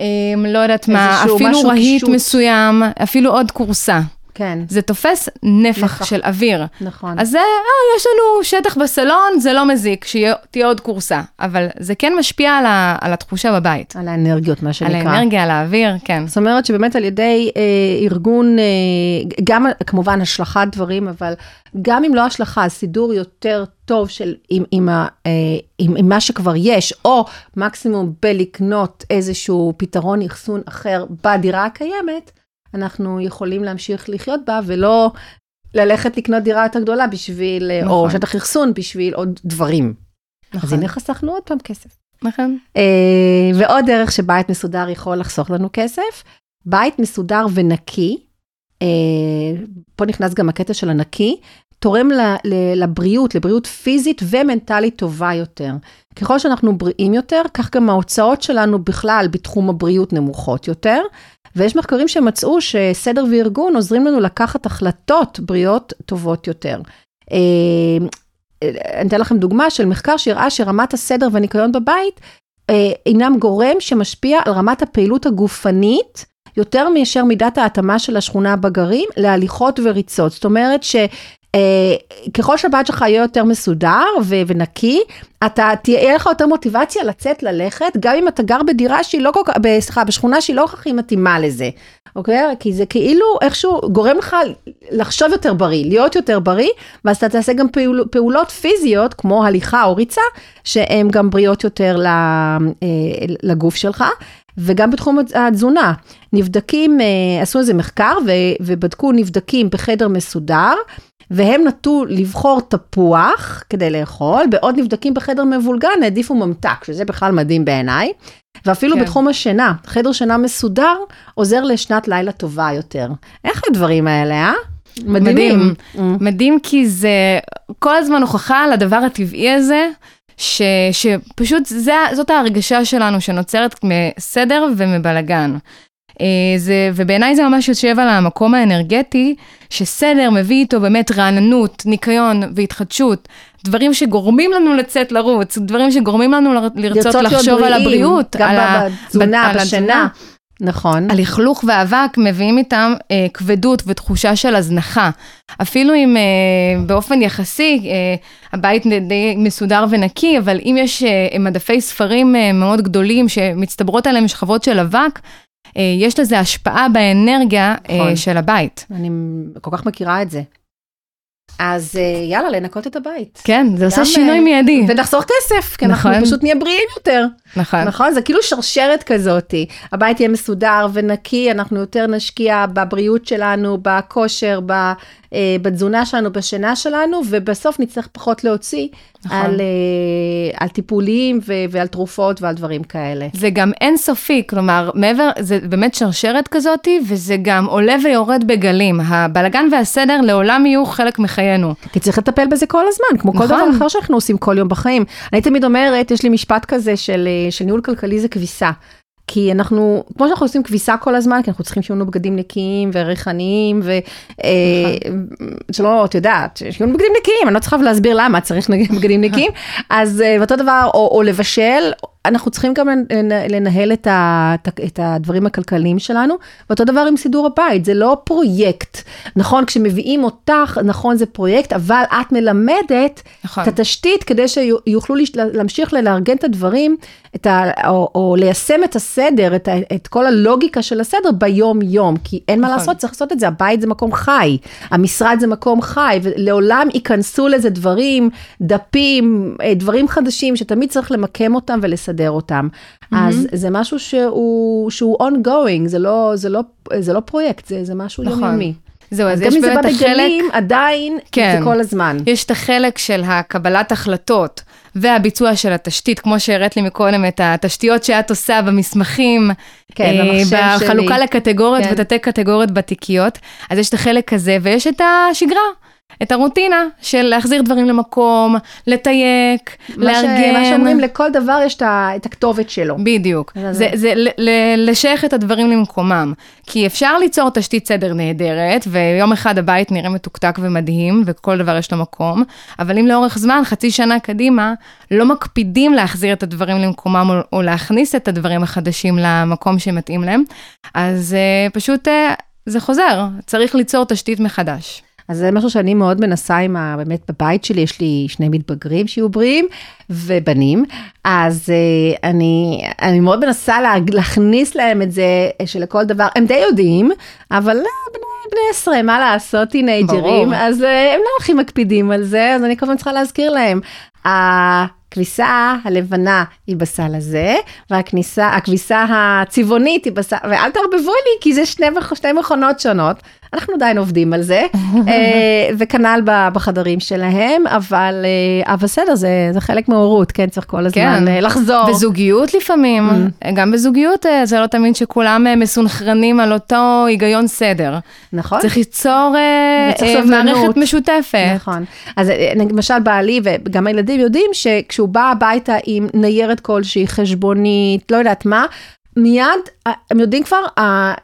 אה, לא יודעת מה, אפילו רהיט. מסוים, אפילו עוד כורסה. כן, זה תופס נפח נפח. של אוויר. נכון. אז זה, אה, יש לנו שטח בסלון, זה לא מזיק, שתהיה עוד כורסה. אבל זה כן משפיע על, ה, על התחושה בבית. על האנרגיות, מה על שנקרא. האנרגיה, על האוויר, כן. זאת אומרת שבאמת על ידי אה, ארגון, אה, גם כמובן השלכת דברים, אבל גם אם לא השלכה, סידור יותר טוב של עם, עם, ה, אה, עם, עם מה שכבר יש, או מקסימום בלקנות איזשהו פתרון אחסון אחר בדירה הקיימת, אנחנו יכולים להמשיך לחיות בה ולא ללכת לקנות דירה יותר גדולה בשביל, נכון. או. שטח אחסון בשביל עוד דברים. אז נכון. הנה חסכנו עוד פעם כסף. נכון. אה, ועוד דרך שבית מסודר יכול לחסוך לנו כסף, בית מסודר ונקי, אה, פה נכנס גם הקטע של הנקי, תורם ל- ל- לבריאות, לבריאות פיזית ומנטלית טובה יותר. ככל שאנחנו בריאים יותר, כך גם ההוצאות שלנו בכלל בתחום הבריאות נמוכות יותר, ויש מחקרים שמצאו שסדר וארגון עוזרים לנו לקחת החלטות בריאות טובות יותר. אה, אני אתן לכם דוגמה של מחקר שהראה שרמת הסדר והניקיון בבית אה, אינם גורם שמשפיע על רמת הפעילות הגופנית יותר מאשר מידת ההתאמה של השכונה בגרים להליכות וריצות. זאת אומרת ש... אה, ככל שהבית שלך יהיה יותר מסודר ו- ונקי, אתה תהיה לך יותר מוטיבציה לצאת ללכת, גם אם אתה גר בדירה שהיא לא כל כך, סליחה, בשכונה שהיא לא כל כך מתאימה לזה, אוקיי? כי זה כאילו איכשהו גורם לך לחשוב יותר בריא, להיות יותר בריא, ואז אתה תעשה גם פעול, פעולות פיזיות, כמו הליכה או ריצה, שהן גם בריאות יותר אה, לגוף שלך. וגם בתחום התזונה, נבדקים, אה, עשו איזה מחקר ובדקו נבדקים בחדר מסודר, והם נטו לבחור תפוח כדי לאכול, בעוד נבדקים בחדר מבולגן העדיפו ממתק, שזה בכלל מדהים בעיניי. ואפילו כן. בתחום השינה, חדר שינה מסודר עוזר לשנת לילה טובה יותר. איך הדברים האלה, אה? מדהימים. מדהים. מדהים כי זה כל הזמן הוכחה לדבר הטבעי הזה, ש, שפשוט זה, זאת ההרגשה שלנו שנוצרת מסדר ומבלגן. אה, זה, ובעיניי זה ממש יושב על המקום האנרגטי, שסדר מביא איתו באמת רעננות, ניקיון והתחדשות, דברים שגורמים לנו לצאת לרוץ, דברים שגורמים לנו לרצות לחשוב על הבריאות, גם על בתזונה, בשינה. נכון. הלכלוך ואבק מביאים איתם אה, כבדות ותחושה של הזנחה. אפילו אם אה, באופן יחסי אה, הבית די מסודר ונקי, אבל אם יש אה, מדפי ספרים אה, מאוד גדולים שמצטברות עליהם שכבות של אבק, יש לזה השפעה באנרגיה אה, נכון. של הבית. אני כל כך מכירה את זה. אז אה, יאללה, לנקות את הבית. כן, זה עושה שינוי אה, מיידי. ונחסוך כסף, כי אנחנו נכון. פשוט נהיה בריאים יותר. נכון. נכון? זה כאילו שרשרת כזאת. הבית יהיה מסודר ונקי, אנחנו יותר נשקיע בבריאות שלנו, בכושר, ב, אה, בתזונה שלנו, בשינה שלנו, ובסוף נצטרך פחות להוציא נכון. על, אה, על טיפולים ו, ועל תרופות ועל דברים כאלה. זה גם אינסופי, כלומר, מעבר, זה באמת שרשרת כזאתי, וזה גם עולה ויורד בגלים. הבלגן והסדר לעולם יהיו חלק מחיינו. כי צריך לטפל בזה כל הזמן, כמו כל נכון. דבר אחר שאנחנו עושים כל יום בחיים. אני תמיד אומרת, יש לי משפט כזה של, אה, של ניהול כלכלי זה כביסה. כי אנחנו, כמו שאנחנו עושים כביסה כל הזמן, כי אנחנו צריכים שיהיו לנו בגדים נקיים וריחניים, ושלא, את יודעת, שיהיו לנו בגדים נקיים, אני לא צריכה להסביר למה צריך בגדים נקיים, אז אה, ואותו דבר, או, או לבשל, אנחנו צריכים גם לנ- לנהל את, ה, את הדברים הכלכליים שלנו, ואותו דבר עם סידור הבית, זה לא פרויקט. נכון, כשמביאים אותך, נכון זה פרויקט, אבל את מלמדת נכון. את התשתית כדי שיוכלו להמשיך לארגן את הדברים, את ה, או, או ליישם את הסדר, את, ה, את כל הלוגיקה של הסדר ביום-יום, כי אין מה נכון. לעשות, צריך לעשות את זה, הבית זה מקום חי, המשרד זה מקום חי, ולעולם ייכנסו לזה דברים, דפים, אה, דברים חדשים, שתמיד צריך למקם אותם ולסדר אותם. אז זה משהו שהוא, שהוא ongoing, זה לא, זה לא, זה לא פרויקט, זה, זה משהו נכון. יומיומי. זהו, אז גם יש אם זה באמת בא החלק... בגלים, עדיין כן. זה כל הזמן. יש את החלק של הקבלת החלטות והביצוע של התשתית, כמו שהראית לי מקודם, את התשתיות שאת עושה במסמכים, כן, אה, במחשב בחלוקה שלי. לקטגוריות כן. ותתי קטגוריות בתיקיות, אז יש את החלק הזה, ויש את השגרה. את הרוטינה של להחזיר דברים למקום, לתייק, לארגן. מה שאומרים, לכל דבר יש את הכתובת שלו. בדיוק. זה- זה, זה ל- ל- לשייך את הדברים למקומם. כי אפשר ליצור תשתית סדר נהדרת, ויום אחד הבית נראה מתוקתק ומדהים, וכל דבר יש לו מקום, אבל אם לאורך זמן, חצי שנה קדימה, לא מקפידים להחזיר את הדברים למקומם, או, להכניס את הדברים החדשים למקום שמתאים להם, אז uh, פשוט... Uh, זה חוזר, צריך ליצור תשתית מחדש. אז זה משהו שאני מאוד מנסה עם ה... באמת בבית שלי, יש לי שני מתבגרים שיהיו בריאים ובנים, אז uh, אני, אני מאוד מנסה לה, להכניס להם את זה, שלכל דבר, הם די יודעים, אבל uh, בני, בני עשרה, מה לעשות, טינג'רים, אז uh, הם לא הכי מקפידים על זה, אז אני כל הזמן צריכה להזכיר להם. הכביסה הלבנה היא בסל הזה, והכביסה הצבעונית היא בסל, ואל תערבבו לי, כי זה שני, שני מכונות שונות. אנחנו עדיין עובדים על זה, אה, וכנ"ל בחדרים שלהם, אבל, אה, בסדר, זה, זה חלק מהורות, כן, צריך כל הזמן כן. אה, לחזור. וזוגיות לפעמים, mm. גם בזוגיות זה לא תמיד שכולם מסונכרנים על אותו היגיון סדר. נכון. צריך ליצור מערכת משותפת. נכון. אז למשל בעלי וגם הילדים יודעים שכשהוא בא הביתה עם ניירת כלשהי, חשבונית, לא יודעת מה, מיד, אה, הם יודעים כבר, אה,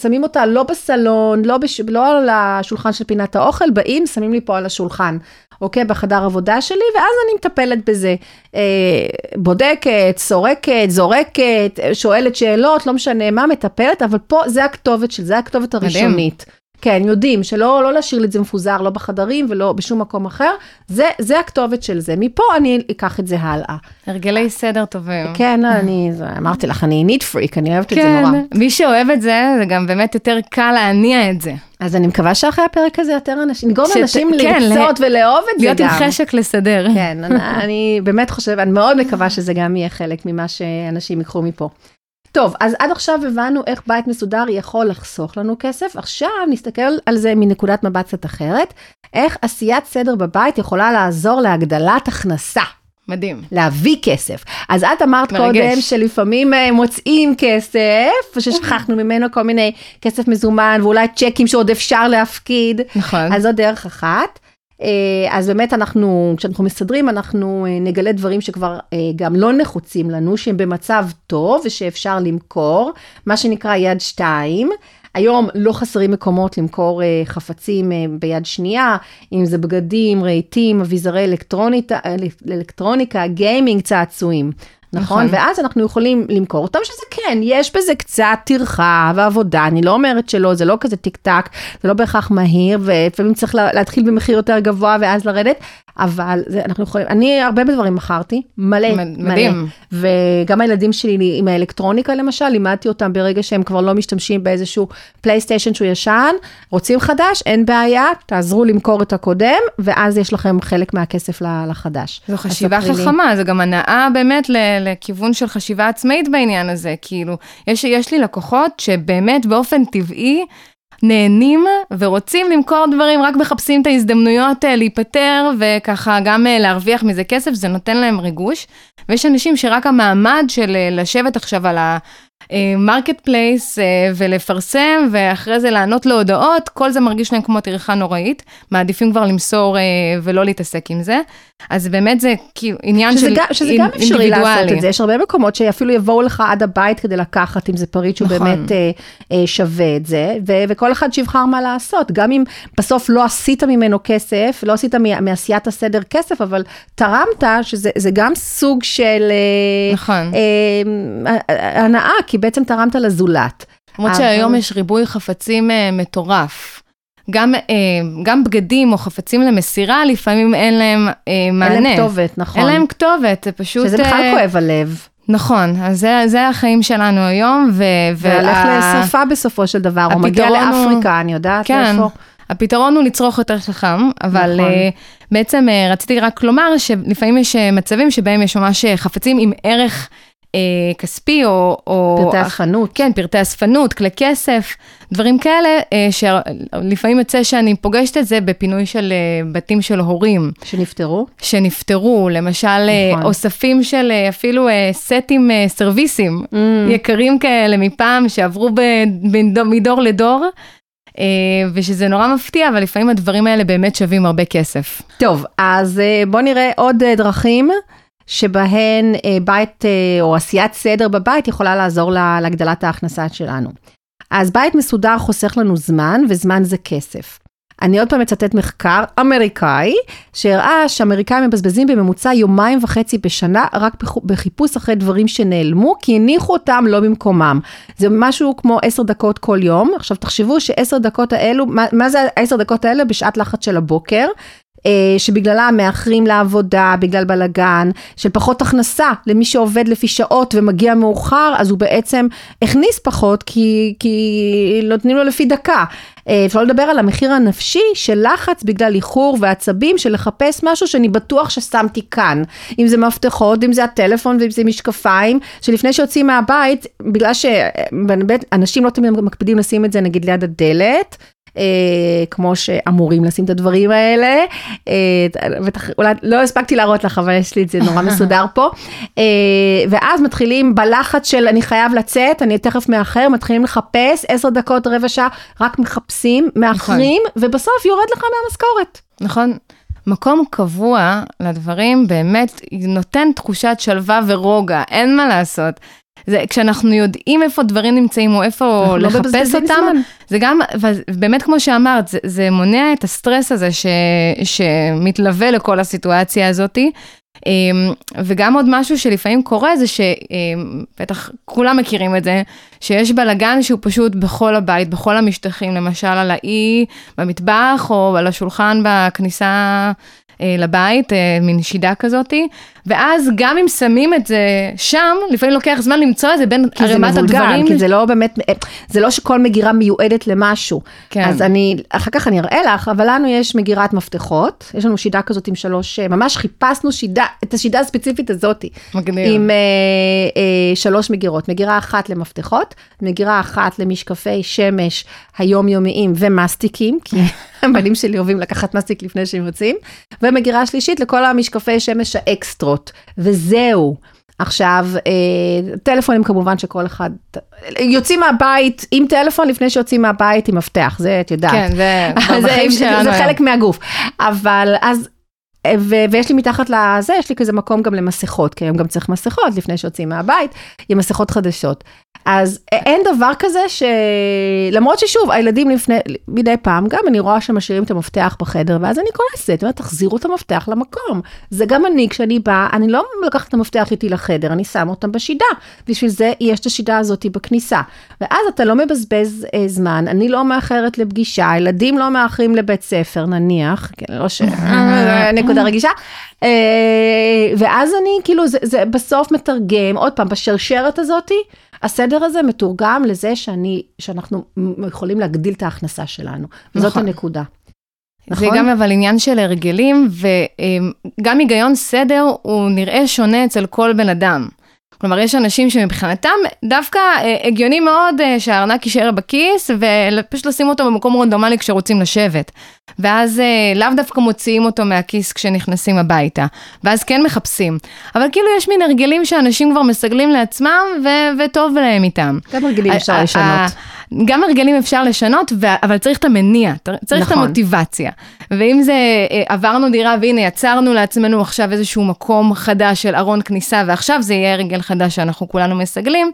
שמים אותה לא בסלון, לא, בש... לא על השולחן של פינת האוכל, באים, שמים לי פה על השולחן, אוקיי? בחדר עבודה שלי, ואז אני מטפלת בזה. אה, בודקת, סורקת, זורקת, שואלת שאלות, לא משנה מה, מטפלת, אבל פה זה הכתובת של זה, הכתובת הראשונית. מדהים. כן, יודעים, שלא לא להשאיר את זה מפוזר, לא בחדרים ולא בשום מקום אחר, זה, זה הכתובת של זה. מפה אני אקח את זה הלאה. הרגלי סדר טובים. כן, אני אמרתי לך, אני ניט פריק, אני אוהבת כן, את זה נורא. כן, מי שאוהב את זה, זה גם באמת יותר קל להניע את זה. אז אני מקווה שאחרי הפרק הזה יותר אנשים, נגרום לאנשים כן, לרצות לה... ולאהוב את זה גם. להיות עם חשק לסדר. כן, אני, אני באמת חושבת, אני מאוד מקווה שזה גם יהיה חלק ממה שאנשים ייקחו מפה. טוב, אז עד עכשיו הבנו איך בית מסודר יכול לחסוך לנו כסף, עכשיו נסתכל על זה מנקודת מבט קצת אחרת, איך עשיית סדר בבית יכולה לעזור להגדלת הכנסה. מדהים. להביא כסף. אז את אמרת מרגש. קודם שלפעמים אה, מוצאים כסף, ששכחנו ממנו כל מיני כסף מזומן, ואולי צ'קים שעוד אפשר להפקיד. נכון. אז זו דרך אחת. אה, אז באמת אנחנו, כשאנחנו מסדרים, אנחנו אה, נגלה דברים שכבר אה, גם לא נחוצים לנו, שהם במצב טוב ושאפשר למכור, מה שנקרא יד שתיים. היום לא חסרים מקומות למכור חפצים ביד שנייה, אם זה בגדים, רהיטים, אביזרי אלקטרוניקה, גיימינג, צעצועים. נכון? נכון? ואז אנחנו יכולים למכור אותם, שזה כן, יש בזה קצת טרחה ועבודה, אני לא אומרת שלא, זה לא כזה טיק טק, זה לא בהכרח מהיר, ולפעמים צריך להתחיל במחיר יותר גבוה ואז לרדת, אבל זה, אנחנו יכולים, אני הרבה דברים מכרתי, מלא, מדהים. מלא. וגם הילדים שלי עם האלקטרוניקה למשל, לימדתי אותם ברגע שהם כבר לא משתמשים באיזשהו פלייסטיישן שהוא ישן, רוצים חדש, אין בעיה, תעזרו למכור את הקודם, ואז יש לכם חלק מהכסף לחדש. זו חשיבה חכמה, זה גם הנאה באמת לכיוון של חשיבה עצמאית בעניין הזה, כאילו, יש, יש לי לקוחות שבאמת באופן טבעי, נהנים ורוצים למכור דברים, רק מחפשים את ההזדמנויות אה, להיפטר וככה גם אה, להרוויח מזה כסף, זה נותן להם ריגוש. ויש אנשים שרק המעמד של אה, לשבת עכשיו על ה... Marketplace ולפרסם ואחרי זה לענות להודעות, כל זה מרגיש להם כמו טרחה נוראית, מעדיפים כבר למסור ולא להתעסק עם זה. אז באמת זה כאילו עניין של אינדיבידואלי. שזה גם אפשרי לעשות את זה, יש הרבה מקומות שאפילו יבואו לך עד הבית כדי לקחת אם זה פריט שהוא נכון. באמת אה, אה, שווה את זה, וכל אחד שיבחר מה לעשות, גם אם בסוף לא עשית ממנו כסף, לא עשית מעשיית הסדר כסף, אבל תרמת, שזה גם סוג של אה, נכון. אה, הנאה, כי בעצם תרמת לזולת. למרות שהיום יש ריבוי חפצים אה, מטורף. גם, אה, גם בגדים או חפצים למסירה, לפעמים אין להם אה, מענה. אין להם כתובת, נכון. אין להם כתובת, זה פשוט... שזה בכלל אה, כואב הלב. נכון, אז זה, זה החיים שלנו היום, ו... והלך וה... לשרפה בסופו של דבר, או מגיע לאפריקה, הוא... אני יודעת כן. איפה. הפתרון הוא לצרוך יותר חכם, אבל נכון. uh, בעצם uh, רציתי רק לומר שלפעמים יש מצבים שבהם יש ממש חפצים עם ערך אה, כספי או... או פרטי אספנות. כן, פרטי אספנות, כלי כסף, דברים כאלה, אה, שלפעמים יוצא שאני פוגשת את זה בפינוי של אה, בתים של הורים. שנפטרו? שנפטרו, למשל אה, נכון. אוספים של אה, אפילו אה, סטים אה, סרוויסים, mm. יקרים כאלה מפעם, שעברו ב, ב, מדור לדור. Uh, ושזה נורא מפתיע, אבל לפעמים הדברים האלה באמת שווים הרבה כסף. טוב, אז בואו נראה עוד דרכים שבהן אה, בית אה, או עשיית סדר בבית יכולה לעזור לה, להגדלת ההכנסה שלנו. אז בית מסודר חוסך לנו זמן, וזמן זה כסף. אני עוד פעם אצטט מחקר אמריקאי, שהראה שאמריקאים מבזבזים בממוצע יומיים וחצי בשנה רק בחיפוש אחרי דברים שנעלמו, כי הניחו אותם לא במקומם. זה משהו כמו עשר דקות כל יום. עכשיו תחשבו שעשר דקות האלו, מה, מה זה העשר דקות האלה בשעת לחץ של הבוקר? אה, שבגללה מאחרים לעבודה, בגלל בלאגן, של פחות הכנסה למי שעובד לפי שעות ומגיע מאוחר, אז הוא בעצם הכניס פחות כי, כי נותנים לו לפי דקה. אה, אפשר לדבר על המחיר הנפשי של לחץ בגלל איחור ועצבים של לחפש משהו שאני בטוח ששמתי כאן. אם זה מפתחות, אם זה הטלפון ואם זה משקפיים, שלפני שיוצאים מהבית, בגלל שאנשים לא תמיד מקפידים לשים את זה נגיד ליד הדלת, אה, כמו שאמורים לשים את הדברים האלה. אה, אולי לא הספקתי להראות לך, אבל יש לי את זה נורא מסודר פה. אה, ואז מתחילים בלחץ של אני חייב לצאת, אני תכף מאחר, מתחילים לחפש, עשר דקות, רבע שעה, רק מחפשים, מאחרים, נכון. ובסוף יורד לך מהמשכורת. נכון. מקום קבוע לדברים באמת נותן תחושת שלווה ורוגע, אין מה לעשות. זה כשאנחנו יודעים איפה דברים נמצאים או איפה לא לחפש לא אותם, זה גם, ובאמת כמו שאמרת, זה, זה מונע את הסטרס הזה ש, שמתלווה לכל הסיטואציה הזאתי. אמ, וגם עוד משהו שלפעמים קורה זה שבטח כולם מכירים את זה, שיש בלאגן שהוא פשוט בכל הבית, בכל המשטחים, למשל על האי במטבח או על השולחן בכניסה אה, לבית, אה, מין שידה כזאתי, ואז גם אם שמים את זה שם, לפעמים לוקח זמן למצוא את זה בין ערימת הדברים. כי זה לא באמת, אה, זה לא שכל מגירה מיועדת למשהו. כן. אז אני, אחר כך אני אראה לך, אבל לנו יש מגירת מפתחות, יש לנו שידה כזאת עם שלוש, ממש חיפשנו שידה, את השידה הספציפית הזאתי. מגניב. עם אה, אה, שלוש מגירות, מגירה אחת למפתחות, מגירה אחת למשקפי שמש היומיומיים ומסטיקים, כי הבנים שלי אוהבים לקחת מסטיק לפני שהם יוצאים, ומגירה שלישית לכל המשקפי שמש האקסטרות, וזהו. עכשיו, אה, טלפונים כמובן שכל אחד, יוצאים מהבית עם טלפון לפני שיוצאים מהבית עם מפתח, זה את יודעת. כן, זה בחיים שלנו. זה חלק מהגוף. אבל אז ו- ויש לי מתחת לזה, יש לי כזה מקום גם למסכות, כי היום גם צריך מסכות לפני שיוצאים מהבית, עם מסכות חדשות. אז אין דבר כזה ש... למרות ששוב, הילדים לפני, מדי פעם, גם אני רואה שמשאירים את המפתח בחדר, ואז אני כועסת, אומרת, תחזירו את המפתח למקום. זה גם אני, כשאני באה, אני לא לוקחת את המפתח איתי לחדר, אני שמה אותם בשידה. בשביל זה יש את השידה הזאת בכניסה. ואז אתה לא מבזבז אה, זמן, אני לא מאחרת לפגישה, הילדים לא מאחרים לבית ספר, נניח, כן, לא ש... נקודה רגישה. אה, ואז אני, כאילו, זה, זה בסוף מתרגם, עוד פעם, בשרשרת הזאתי, הסדר הזה מתורגם לזה שאני, שאנחנו יכולים להגדיל את ההכנסה שלנו. נכון. וזאת הנקודה. נכון? זה גם אבל עניין של הרגלים, וגם היגיון סדר הוא נראה שונה אצל כל בן אדם. כלומר, יש אנשים שמבחינתם דווקא אה, הגיוני מאוד אה, שהארנק יישאר בכיס, ופשוט לשים אותו במקום רנדומלי כשרוצים לשבת. ואז אה, לאו דווקא מוציאים אותו מהכיס כשנכנסים הביתה. ואז כן מחפשים. אבל כאילו יש מין הרגלים שאנשים כבר מסגלים לעצמם, ו- וטוב להם איתם. גם הרגלים אפשר לשנות. גם הרגלים אפשר לשנות, אבל צריך את המניע, צריך נכון. את המוטיבציה. ואם זה, עברנו דירה והנה יצרנו לעצמנו עכשיו איזשהו מקום חדש של ארון כניסה, ועכשיו זה יהיה הרגל חדש שאנחנו כולנו מסגלים,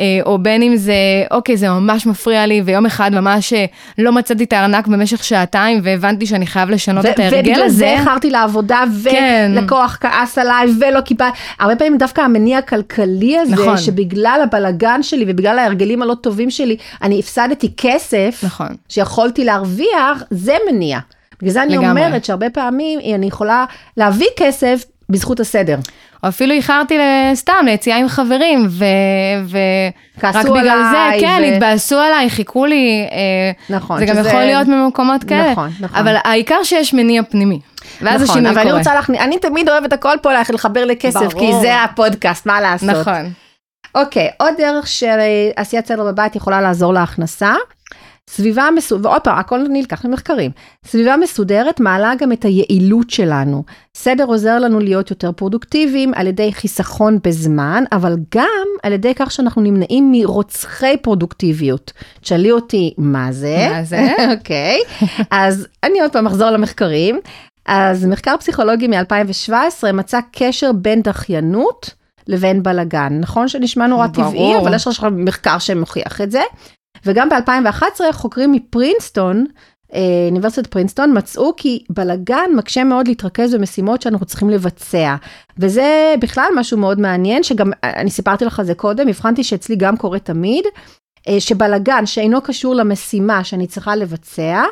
אה, או בין אם זה, אוקיי, זה ממש מפריע לי, ויום אחד ממש אה, לא מצאתי את הארנק במשך שעתיים, והבנתי שאני חייב לשנות ו- את ההרגל הזה. ובגלל זה איחרתי לעבודה, כן. ולקוח כעס עליי, ולא קיבל, הרבה פעמים דווקא המניע הכלכלי הזה, נכון. שבגלל הבלגן שלי ובגלל ההרגלים הלא טובים שלי, אני הפסדתי כסף, נכון. שיכולתי להרוויח, זה מניע. בגלל זה אני. אומרת שהרבה פעמים אני יכולה להביא כסף בזכות הסדר. או אפילו איחרתי סתם ליציאה עם חברים, ו... ורק בגלל זה, כן, ו... התבאסו עליי, חיכו לי. אה, נכון. זה גם שזה... יכול להיות ממקומות כאלה. נכון, נכון. אבל העיקר שיש מניע פנימי. ואז נכון, השינוי קורה. אבל אני רוצה להכניס, אני תמיד אוהבת הכל פה לחבר לכסף, ברור. כי זה הפודקאסט, מה לעשות. נכון. אוקיי, עוד דרך שעשיית סדר בבית יכולה לעזור להכנסה, סביבה מסודרת, ועוד פעם, הכל נלקח ממחקרים. סביבה מסודרת מעלה גם את היעילות שלנו. סדר עוזר לנו להיות יותר פרודוקטיביים על ידי חיסכון בזמן, אבל גם על ידי כך שאנחנו נמנעים מרוצחי פרודוקטיביות. תשאלי אותי, מה זה? מה זה? אוקיי. אז אני עוד פעם אחזור למחקרים. אז מחקר פסיכולוגי מ-2017 מצא קשר בין דחיינות לבין בלאגן. נכון שנשמע נורא ברור. טבעי, אבל יש עכשיו מחקר שמוכיח את זה. וגם ב-2011 חוקרים מפרינסטון אה, אוניברסיטת פרינסטון מצאו כי בלגן מקשה מאוד להתרכז במשימות שאנחנו צריכים לבצע. וזה בכלל משהו מאוד מעניין, שגם, אני סיפרתי לך זה קודם, הבחנתי שאצלי גם קורה תמיד, אה, שבלגן שאינו קשור למשימה שאני צריכה לבצע,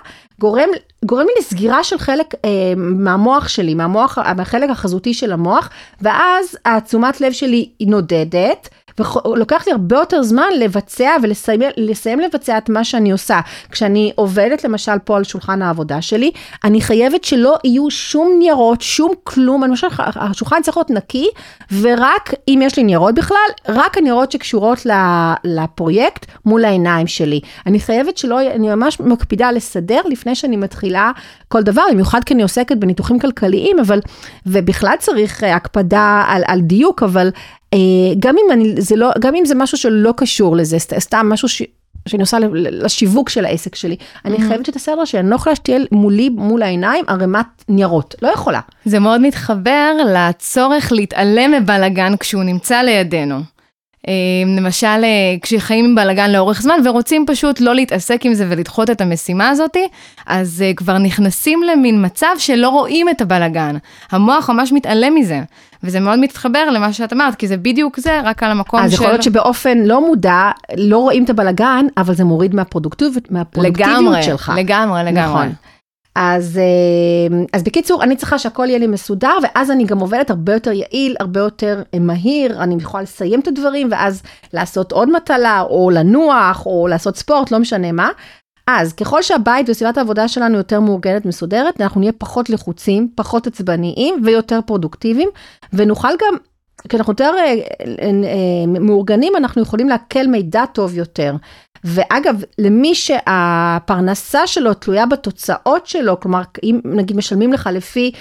גורם, גורם לי לסגירה של חלק אה, מהמוח שלי, מהמוח, מהחלק החזותי של המוח, ואז התשומת לב שלי היא נודדת. ולוקח לי הרבה יותר זמן לבצע ולסיים לבצע את מה שאני עושה. כשאני עובדת למשל פה על שולחן העבודה שלי, אני חייבת שלא יהיו שום ניירות, שום כלום, למשל השולחן צריך להיות נקי, ורק אם יש לי ניירות בכלל, רק הניירות שקשורות לפרויקט מול העיניים שלי. אני חייבת שלא, אני ממש מקפידה לסדר לפני שאני מתחילה כל דבר, במיוחד כי אני עוסקת בניתוחים כלכליים, אבל, ובכלל צריך הקפדה על, על דיוק, אבל אה, גם אם, אני, זה לא, גם אם זה משהו שלא קשור לזה, סתם משהו ש... שאני עושה לשיווק של העסק שלי, אני. חייבת שתעשה לו שאני לא יכולה שתהיה מולי, מול העיניים, ערימת ניירות. לא יכולה. זה מאוד מתחבר לצורך להתעלם מבלאגן כשהוא נמצא לידינו. אה, למשל, אה, כשחיים עם בלאגן לאורך זמן ורוצים פשוט לא להתעסק עם זה ולדחות את המשימה הזאתי, אז כבר נכנסים למין מצב שלא רואים את הבלאגן. המוח ממש מתעלם מזה. וזה מאוד מתחבר למה שאת אמרת, כי זה בדיוק זה, רק על המקום אז של... אז יכול להיות שבאופן לא מודע, לא רואים את הבלגן, אבל זה מוריד מהפרודוקטיביות, מהפרודוקטיביות לגמרי, שלך. לגמרי, לגמרי. נכון. אז, אה, אז בקיצור, אני צריכה שהכל יהיה לי מסודר, ואז אני גם עובדת הרבה יותר יעיל, הרבה יותר אה, מהיר, אני יכולה לסיים את הדברים, ואז לעשות עוד מטלה, או לנוח, או לעשות ספורט, לא משנה מה. אז ככל שהבית וסביבת העבודה שלנו יותר מאורגנת, מסודרת, אנחנו נהיה פחות לחוצים, פחות עצבניים ויותר פרודוקטיביים, ונוכל גם, כי אנחנו יותר אה, אה, מאורגנים, אנחנו יכולים לעכל מידע טוב יותר. ואגב, למי שהפרנסה שלו תלויה בתוצאות שלו, כלומר, אם נגיד משלמים לך לפי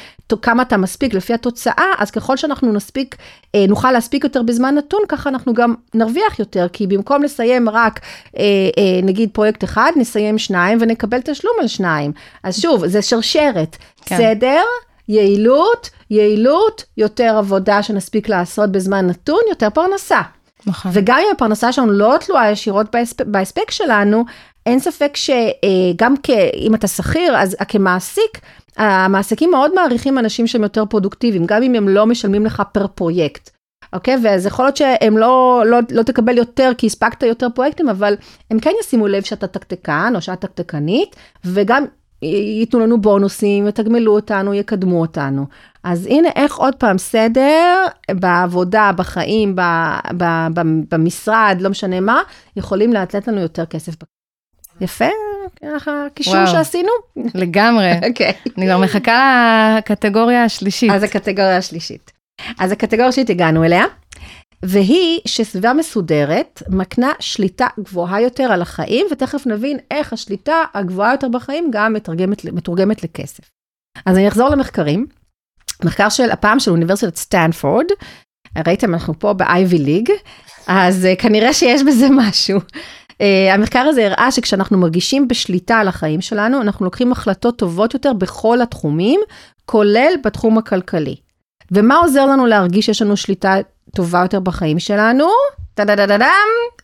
כמה אתה מספיק, לפי התוצאה, אז ככל שאנחנו נספיק, אה, נוכל להספיק יותר בזמן נתון, ככה אנחנו גם נרוויח יותר, כי במקום לסיים רק, אה, אה, נגיד פרויקט אחד, נסיים שניים ונקבל תשלום על שניים. אז שוב, זה שרשרת. כן. סדר, יעילות, יעילות, יותר עבודה שנספיק לעשות בזמן נתון, יותר פרנסה. נכון. וגם אם הפרנסה שלנו לא תלויה ישירות בהספק, שלנו, אין ספק שגם אם אתה שכיר, אז כמעסיק, המעסיקים מאוד מעריכים אנשים שהם יותר פרודוקטיביים, גם אם הם לא משלמים לך פר פרויקט. אוקיי? ואז יכול להיות שהם לא, לא, לא תקבל יותר כי הספקת יותר פרויקטים, אבל הם כן ישימו לב שאתה תקתקן או שאת תקתקנית, וגם ייתנו לנו בונוסים, יתגמלו אותנו, יקדמו אותנו. אז הנה איך עוד פעם סדר בעבודה, בחיים, ב, ב, ב, במשרד, לא משנה מה, יכולים לתת לנו יותר כסף. יפה, הקישור שעשינו. לגמרי. אוקיי. okay. אני כבר מחכה לקטגוריה השלישית. אז הקטגוריה השלישית. אז הקטגוריה השלישית הגענו אליה. והיא שסביבה מסודרת מקנה שליטה גבוהה יותר על החיים, ותכף נבין איך השליטה הגבוהה יותר בחיים גם מתורגמת, מתורגמת לכסף. אז אני אחזור למחקרים. מחקר של, הפעם של אוניברסיטת סטנפורד, ראיתם, אנחנו פה ב-Ivy League, אז uh, כנראה שיש בזה משהו. Uh, המחקר הזה הראה שכשאנחנו מרגישים בשליטה על החיים שלנו, אנחנו לוקחים החלטות טובות יותר בכל התחומים, כולל בתחום הכלכלי. ומה עוזר לנו להרגיש שיש לנו שליטה טובה יותר בחיים שלנו? טה-דה-דה-דם,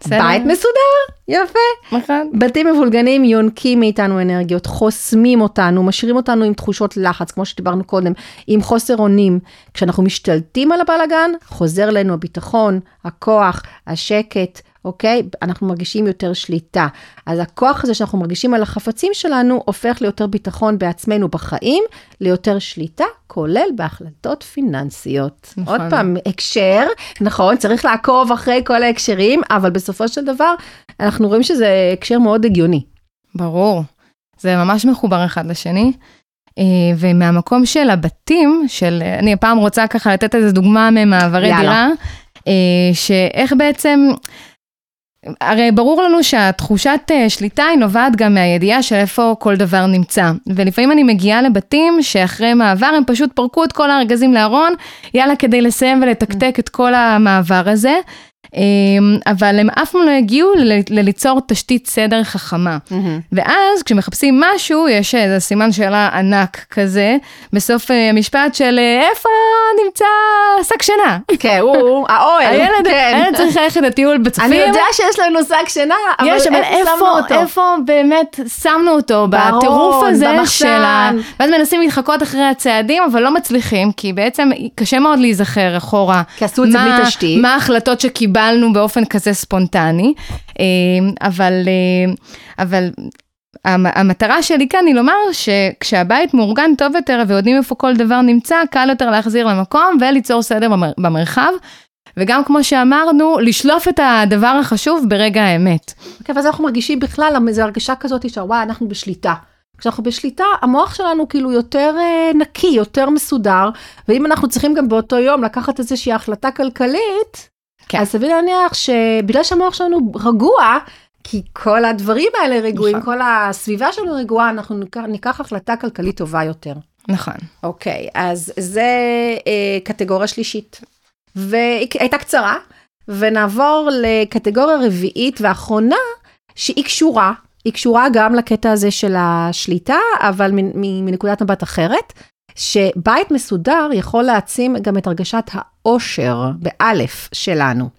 בית מסודר, יפה. נכון. בתים מבולגנים יונקים מאיתנו אנרגיות, חוסמים אותנו, משאירים אותנו עם תחושות לחץ, כמו שדיברנו קודם, עם חוסר אונים. כשאנחנו משתלטים על הבלאגן, חוזר אלינו הביטחון, הכוח, השקט, אוקיי? אנחנו מרגישים יותר שליטה. אז הכוח הזה שאנחנו מרגישים על החפצים שלנו, הופך ליותר ביטחון בעצמנו בחיים, ליותר שליטה, כולל בהחלטות פיננסיות. נכון. עוד פעם, הקשר, נכון, צריך לעקוב אחרי כל ההקשרים, אבל בסופו של דבר, אנחנו רואים שזה הקשר מאוד הגיוני. ברור, זה ממש מחובר אחד לשני. אה, ומהמקום של הבתים, של, אני הפעם רוצה ככה לתת איזה דוגמה ממעברי יאללה. דירה, אה, שאיך בעצם, הרי ברור לנו שהתחושת אה, שליטה היא נובעת גם מהידיעה של איפה כל דבר נמצא. ולפעמים אני מגיעה לבתים שאחרי מעבר הם פשוט פרקו את כל הארגזים לארון, יאללה, כדי לסיים ולתקתק את כל המעבר הזה. אמ, אבל הם אף פעם לא הגיעו לליצור תשתית סדר חכמה. ואז כשמחפשים משהו, יש איזה סימן שאלה ענק כזה, בסוף אה, המשפט של אה, איפה נמצא שק שינה? כן, הוא, האוהל, הילד, כן. הילד צריך ללכת לטיול בצופים. אני יודע שיש לנו שק שינה, אבל איפה שמנו אותו? איפה, באמת שמנו אותו בטירוף הזה. של ה... ואז מנסים להתחקות אחרי הצעדים, אבל לא מצליחים, כי בעצם קשה מאוד להיזכר אחורה. כי עשו את זה בלי תשתית. מה ההחלטות שקיבלנו באופן כזה ספונטני. אה, אבל, אה, אבל המ- המטרה שלי כאן היא לומר שכשהבית מאורגן טוב יותר ויודעים איפה כל דבר נמצא, קל יותר להחזיר למקום וליצור סדר במר- במרחב. וגם כמו שאמרנו, לשלוף את הדבר החשוב ברגע האמת. כן, ואז אנחנו מרגישים בכלל, זו הרגשה כזאת שוואי, אנחנו בשליטה. כשאנחנו בשליטה, המוח שלנו כאילו יותר אה, נקי, יותר מסודר, ואם אנחנו צריכים גם באותו יום לקחת איזושהי החלטה כלכלית, כן. אז סביר להניח שבגלל שהמוח שלנו רגוע, כי כל הדברים האלה רגועים, נכון. כל הסביבה שלנו רגועה, אנחנו ניקח, ניקח החלטה כלכלית טובה יותר. נכון. אוקיי, אז זה אה, קטגוריה שלישית. והייתה קצרה, ונעבור לקטגוריה רביעית ואחרונה, שהיא קשורה, היא קשורה גם לקטע הזה של השליטה, אבל מנקודת מבט אחרת, שבית מסודר יכול להעצים גם את הרגשת העושר, באלף, שלנו.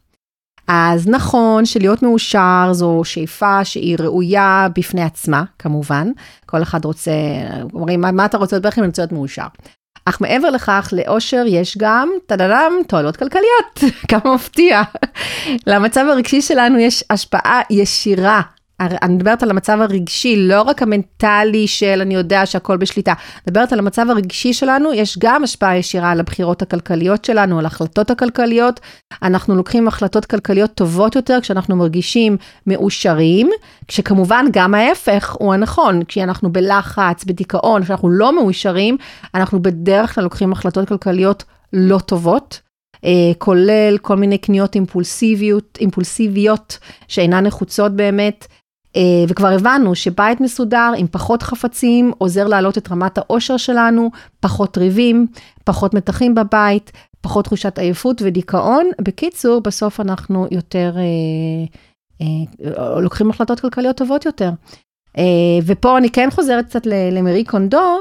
אז נכון שלהיות מאושר זו שאיפה שהיא ראויה בפני עצמה, כמובן. כל אחד רוצה, אומרים, מה, מה אתה רוצה להיות בכי? אני להיות מאושר. אך מעבר לכך, לאושר יש גם, טדדם, תועלות כלכליות. כמה מפתיע. למצב הרגשי שלנו יש השפעה ישירה. אני מדברת על המצב הרגשי, לא רק המנטלי של אני יודע שהכל בשליטה. מדברת על המצב הרגשי שלנו, יש גם השפעה ישירה על הבחירות הכלכליות שלנו, על ההחלטות הכלכליות. אנחנו לוקחים החלטות כלכליות טובות יותר כשאנחנו מרגישים מאושרים, כשכמובן גם ההפך הוא הנכון, כשאנחנו בלחץ, בדיכאון, כשאנחנו לא מאושרים, אנחנו בדרך כלל לוקחים החלטות כלכליות לא טובות. אה, כולל כל מיני קניות אימפולסיביות, אימפולסיביות שאינן נחוצות באמת. אה, וכבר הבנו שבית מסודר עם פחות חפצים עוזר להעלות את רמת העושר שלנו, פחות ריבים, פחות מתחים בבית, פחות תחושת עייפות ודיכאון. בקיצור, בסוף אנחנו יותר אה, אה, לוקחים החלטות כלכליות טובות יותר. אה, ופה אני כן חוזרת קצת למרי קונדו,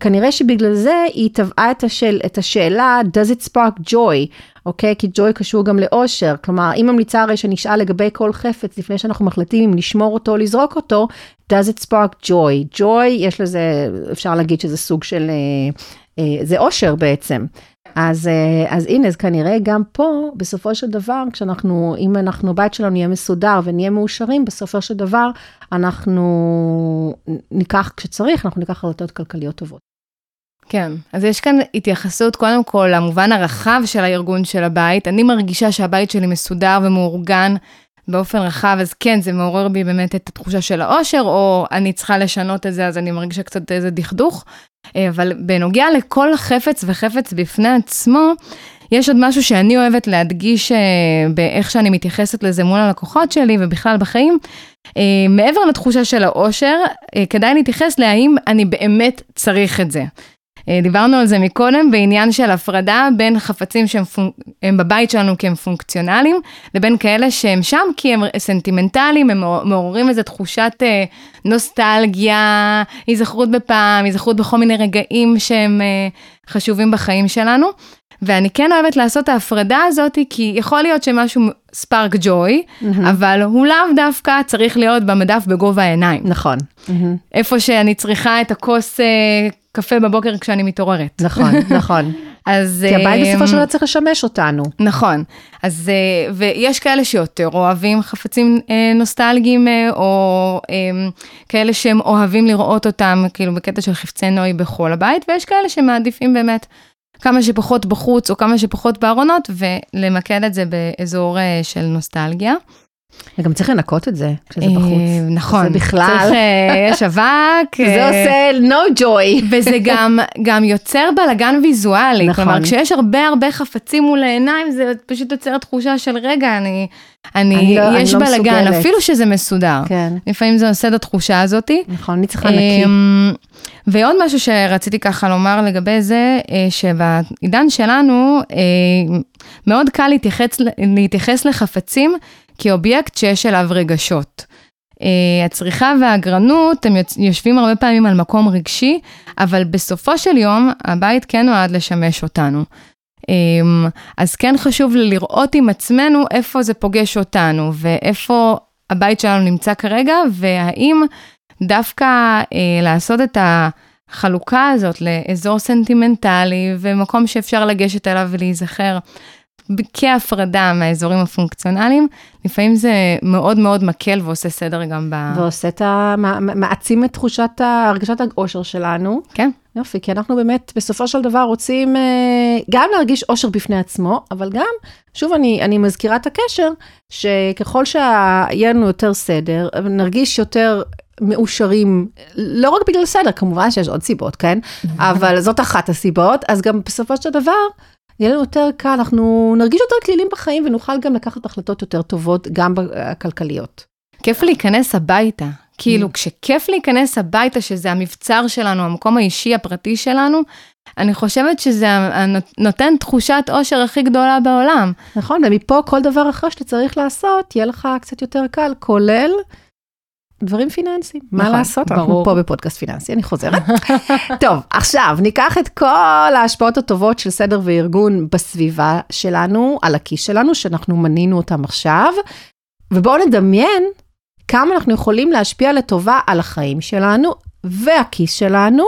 כנראה שבגלל זה היא טבעה את, השאל, את השאלה, does it spark joy, אוקיי? כי joy קשור גם לאושר. כלומר, היא ממליצה הרי שנשאל לגבי כל חפץ לפני שאנחנו מחליטים אם לשמור אותו או לזרוק אותו, does it spark joy. joy, יש לזה, אפשר להגיד שזה סוג של, אה, אה, זה אושר בעצם. אז, אה, אז הנה, אז כנראה גם פה, בסופו של דבר, כשאנחנו, אם אנחנו, בית שלנו יהיה מסודר ונהיה מאושרים, בסופו של דבר, אנחנו ניקח, כשצריך, אנחנו ניקח החלטות כלכליות טובות. כן, אז יש כאן התייחסות קודם כל למובן הרחב של הארגון של הבית. אני מרגישה שהבית שלי מסודר ומאורגן באופן רחב, אז כן, זה מעורר בי באמת את התחושה של העושר, או אני צריכה לשנות את זה, אז אני מרגישה קצת איזה דכדוך. אה, אבל בנוגע לכל חפץ וחפץ בפני עצמו, יש עוד משהו שאני אוהבת להדגיש אה, באיך שאני מתייחסת לזה מול הלקוחות שלי ובכלל בחיים. אה, מעבר לתחושה של העושר, אה, כדאי להתייחס להאם אני באמת צריך את זה. אה, דיברנו על זה מקודם בעניין של הפרדה בין חפצים שהם פונק... בבית שלנו כי הם פונקציונליים, לבין כאלה שהם שם כי הם סנטימנטליים, הם מעוררים איזו תחושת אה, נוסטלגיה, היזכרות בפעם, היזכרות בכל מיני רגעים שהם אה, חשובים בחיים שלנו. ואני כן אוהבת לעשות את ההפרדה הזאת, כי יכול להיות שמשהו ספארק ג'וי, אבל הוא לאו דווקא צריך להיות במדף בגובה העיניים. נכון. איפה שאני צריכה את הכוס אה, קפה בבוקר כשאני מתעוררת. נכון, נכון. אז... כי הבית בסופו של דבר צריך לשמש אותנו. נכון, אז אה, ויש כאלה שיותר אוהבים חפצים אה, נוסטלגיים, אה, או אה, כאלה שהם אוהבים לראות אותם, כאילו בקטע של חפצי נוי בכל הבית, ויש כאלה שמעדיפים באמת כמה שפחות בחוץ, או כמה שפחות בארונות, ולמקד את זה באזור של נוסטלגיה. וגם צריך לנקות את זה כשזה אה, בחוץ. נכון. זה בכלל. צריך, אה, יש אבק. זה אה, עושה no joy. וזה גם, גם יוצר בלאגן ויזואלי. נכון. כלומר, כשיש הרבה הרבה חפצים מול העיניים, זה פשוט יוצר תחושה של רגע, אני, אני, אני לא- אני יש לא בלאגן, מסוגלת." אפילו שזה מסודר. כן, לפעמים זה עושה את התחושה הזאתי. נכון, אני צריכה נקי. אמ, ועוד משהו שרציתי ככה לומר לגבי זה, שבעידן שלנו, מאוד קל להתייחס, להתייחס לחפצים כאובייקט שיש אליו רגשות. Uh, הצריכה והאגרנות, הם יושבים הרבה פעמים על מקום רגשי, אבל בסופו של יום, הבית כן נועד לשמש אותנו. Um, אז כן חשוב לראות עם עצמנו איפה זה פוגש אותנו, ואיפה הבית שלנו נמצא כרגע, והאם דווקא uh, לעשות את החלוקה הזאת לאזור סנטימנטלי, ומקום שאפשר לגשת אליו ולהיזכר. כהפרדה מהאזורים הפונקציונליים, לפעמים זה מאוד מאוד מקל ועושה סדר גם ב... ועושה את ה... מעצים את תחושת הרגשת האושר שלנו. כן. יופי, כי אנחנו באמת בסופו של דבר רוצים אה, גם להרגיש אושר בפני עצמו, אבל גם, שוב אני, אני מזכירה את הקשר, שככל שיהיה לנו יותר סדר, נרגיש יותר מאושרים, לא רק בגלל סדר, כמובן שיש עוד סיבות, כן? אבל זאת אחת הסיבות, אז גם בסופו של דבר, יהיה לנו יותר קל, אנחנו נרגיש יותר כלילים בחיים ונוכל גם לקחת החלטות יותר טובות, גם הכלכליות. כיף להיכנס הביתה. כאילו, mm. כשכיף להיכנס הביתה, שזה המבצר שלנו, המקום האישי הפרטי שלנו, אני חושבת שזה נותן תחושת אושר הכי גדולה בעולם. נכון, ומפה כל דבר אחר שאתה צריך לעשות, יהיה לך קצת יותר קל, כולל דברים פיננסיים. נכון, מה לעשות? ברור. אנחנו פה בפודקאסט פיננסי, אני חוזרת. טוב, עכשיו ניקח את כל ההשפעות הטובות של סדר וארגון בסביבה שלנו, על הכיס שלנו, שאנחנו מנינו אותם עכשיו, ובואו נדמיין כמה אנחנו יכולים להשפיע לטובה על החיים שלנו והכיס שלנו,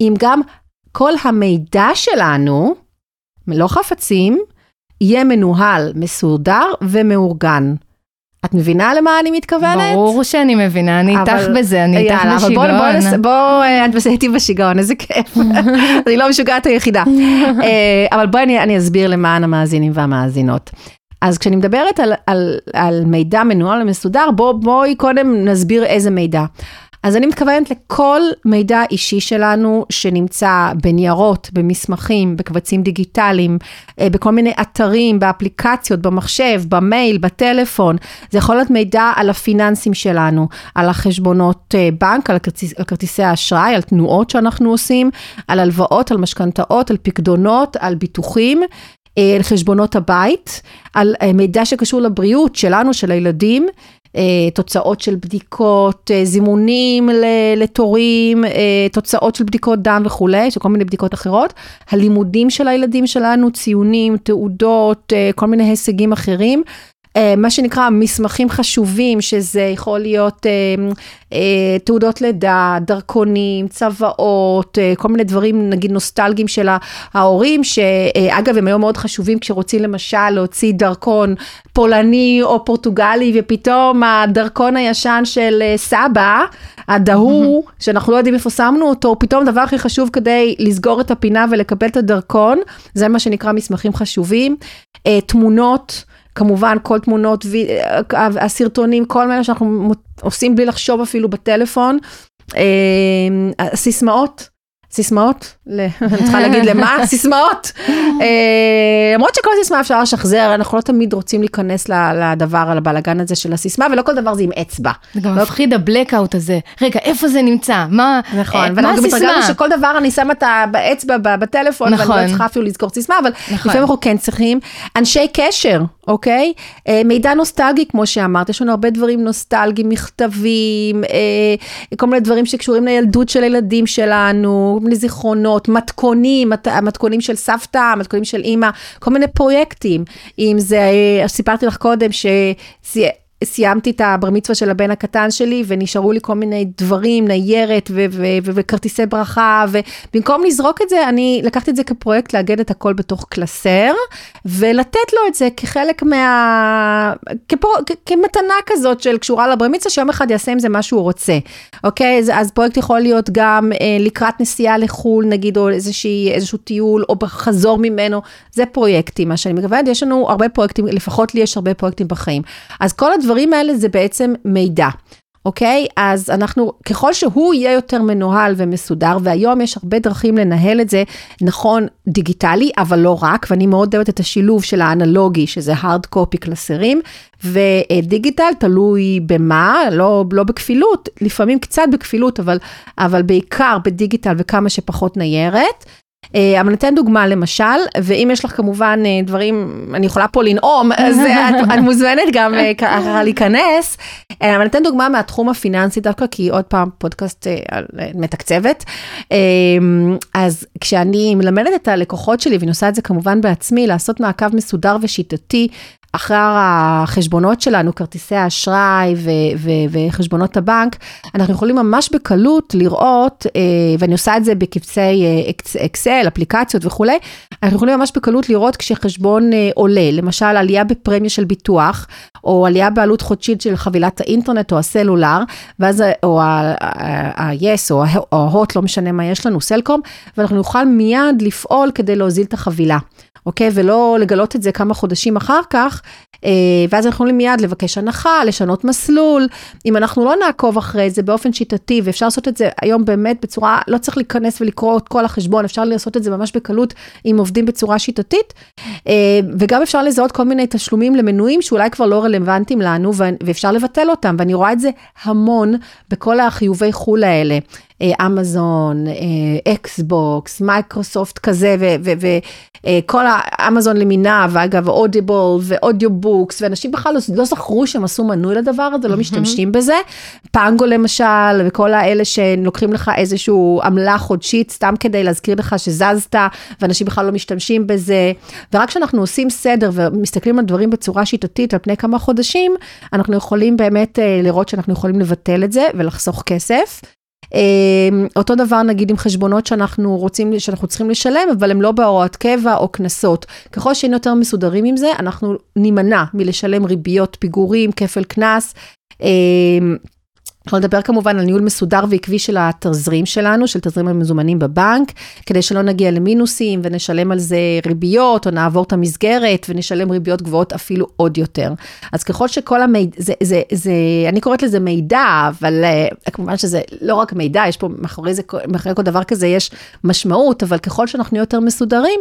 אם גם כל המידע שלנו, לא חפצים, יהיה מנוהל, מסודר ומאורגן. את מבינה למה אני מתכוונת? ברור שאני מבינה, אני איתך בזה, אני איתך בשיגעון. יאללה, אבל בואי, את בסדר איתי בשיגעון, איזה כיף. אני לא משוגעת היחידה. אה, אבל בואי אני אסביר למען המאזינים והמאזינות. אז כשאני מדברת על, על, על מידע מנוהל ומסודר, בוא, בואי קודם נסביר איזה מידע. אז אני מתכוונת לכל מידע אישי שלנו שנמצא בניירות, במסמכים, בקבצים דיגיטליים, אה, בכל מיני אתרים, באפליקציות, במחשב, במייל, בטלפון. זה יכול להיות מידע על הפיננסים שלנו, על החשבונות אה, בנק, על, הכרטיס, על כרטיסי האשראי, על תנועות שאנחנו עושים, על הלוואות, על משכנתאות, על פקדונות, על ביטוחים. אה, על חשבונות הבית, על מידע שקשור לבריאות שלנו, של הילדים, אה, תוצאות של בדיקות, אה, זימונים לתורים, אה, תוצאות של בדיקות דם וכולי, של כל מיני בדיקות אחרות, הלימודים של הילדים שלנו, ציונים, תעודות, כל מיני הישגים אחרים. מה שנקרא מסמכים חשובים, שזה יכול להיות אה, אה, תעודות לידה, דרכונים, צוואות, אה, כל מיני דברים נגיד נוסטלגיים של ההורים, שאגב הם היום מאוד חשובים כשרוצים למשל להוציא דרכון פולני או פורטוגלי, ופתאום הדרכון הישן של סבא, הדהור, שאנחנו לא יודעים איפה שמנו אותו, פתאום הדבר הכי חשוב כדי לסגור את הפינה ולקבל את הדרכון, זה מה שנקרא מסמכים חשובים. תמונות, כמובן כל תמונות, הסרטונים, כל מיני שאנחנו עושים בלי לחשוב אפילו בטלפון. הסיסמאות, סיסמאות, אני צריכה להגיד למה? סיסמאות. אה, למרות שכל סיסמה אפשר לשחזר, אנחנו לא תמיד רוצים להיכנס לדבר, על הבלאגן הזה של הסיסמה, ולא כל דבר זה עם אצבע. זה גם מפחיד הבלקאוט הזה. רגע, איפה זה נמצא? מה נכון, אה, ואנחנו גם התרגלנו שכל דבר אני שמה את האצבע בטלפון, ואני לא נכון. צריכה אפילו לזכור סיסמה, אבל נכון. לפעמים אנחנו כן צריכים. אנשי קשר, אוקיי? אה, מידע נוסטלגי, כמו שאמרת, יש לנו הרבה דברים נוסטלגיים, מכתבים, כל מיני דברים שקשורים לילדות של הילדים שלנו. מיני זיכרונות, מתכונים, המתכונים של סבתא, המתכונים של אימא, כל מיני פרויקטים. אם זה, אה, סיפרתי לך קודם, ש... סיימתי את הבר מצווה של הבן הקטן שלי, ונשארו לי כל מיני דברים, ניירת וכרטיסי ברכה, ובמקום לזרוק את זה, אני לקחתי את זה כפרויקט לאגד את הכל בתוך קלסר, ולתת לו את זה כחלק מה... כפור... כמתנה כזאת של קשורה לבר מצווה, שיום אחד יעשה עם זה מה שהוא רוצה, אוקיי? אז, אז פרויקט יכול להיות גם אה, לקראת נסיעה לחו"ל, נגיד, או איזושהי, איזשהו טיול, או בחזור ממנו, זה פרויקטים, מה שאני מכוונת, יש לנו הרבה פרויקטים, לפחות לי יש הרבה פרויקטים בחיים. אז כל. הדברים האלה זה בעצם מידע. אוקיי? אז אנחנו, ככל שהוא יהיה יותר מנוהל ומסודר, והיום יש הרבה דרכים לנהל את זה, נכון, דיגיטלי, אבל לא רק, ואני מאוד אוהבת את השילוב של האנלוגי, שזה hard copy קלסרים, ודיגיטל תלוי במה, לא, לא בכפילות, לפעמים קצת בכפילות, אבל, אבל בעיקר בדיגיטל וכמה שפחות ניירת. אה, אבל ניתן דוגמה למשל, ואם יש לך כמובן אה, דברים, אני יכולה פה לנאום, אז אה, את, את מוזמנת גם ככה להיכנס, אבל ניתן דוגמה מהתחום הפיננסי דווקא, כי עוד פעם פודקאסט מתקצבת. אז כשאני מלמדת את הלקוחות שלי, ואני עושה את זה כמובן בעצמי, לעשות מעקב מסודר ושיטתי אחרי החשבונות שלנו, כרטיסי האשראי ו- ו- וחשבונות הבנק, אנחנו יכולים ממש בקלות לראות, אה, ואני עושה את זה בקבצי אה, אקסל, אפליקציות וכולי, אנחנו יכולים ממש בקלות לראות כשחשבון אה, עולה, למשל עלייה בפרמיה של ביטוח, או עלייה בעלות חודשית של חבילת האינטרנט או הסלולר, ואז, או ה-yes או ה-hot, לא משנה מה יש לנו, סלקום, ואנחנו נוכל מיד לפעול כדי להוזיל את החבילה. אוקיי? ולא לגלות את זה כמה חודשים אחר כך, ואז אנחנו יכולים מיד לבקש הנחה, לשנות מסלול. אם אנחנו לא נעקוב אחרי זה באופן שיטתי, ואפשר לעשות את זה היום באמת בצורה, לא צריך להיכנס ולקרוא את כל החשבון, אפשר לעשות את זה ממש בקלות אם עובדים בצורה שיטתית, אה, וגם אפשר לזהות כל מיני תשלומים למנויים שאולי כבר לא רלוונטיים לנו, ואפשר לבטל אותם, ואני רואה את זה המון בכל החיובי חו"ל האלה. אמזון, אקסבוקס, מייקרוסופט כזה, וכל האמזון למיניה, ואגב, Audible ו audiobooks, ואנשים בכלל לא, לא זכרו שהם עשו מנוי לדבר הזה, לא משתמשים בזה. פנגו למשל, וכל האלה שלוקחים לך איזשהו עמלה חודשית, סתם כדי להזכיר לך שזזת, ואנשים בכלל לא משתמשים בזה. ורק כשאנחנו עושים סדר ומסתכלים על דברים בצורה שיטתית על פני כמה חודשים, אנחנו יכולים באמת אה, לראות שאנחנו יכולים לבטל את זה ולחסוך כסף. אמ, אותו דבר נגיד עם חשבונות שאנחנו רוצים, שאנחנו צריכים לשלם, אבל הם לא בהוראת קבע או קנסות. ככל שהיינו יותר מסודרים עם זה, אנחנו נימנע מלשלם ריביות פיגורים, כפל קנס. אנחנו נדבר כמובן על ניהול מסודר ועקבי של התזרים שלנו, של תזרים המזומנים בבנק, כדי שלא נגיע למינוסים ונשלם על זה ריביות, או נעבור את המסגרת ונשלם ריביות גבוהות אפילו עוד יותר. אז ככל שכל המידע, זה, זה, זה, אני קוראת לזה מידע, אבל uh, כמובן שזה לא רק מידע, יש פה מאחורי זה, מאחורי כל דבר כזה יש משמעות, אבל ככל שאנחנו יותר מסודרים,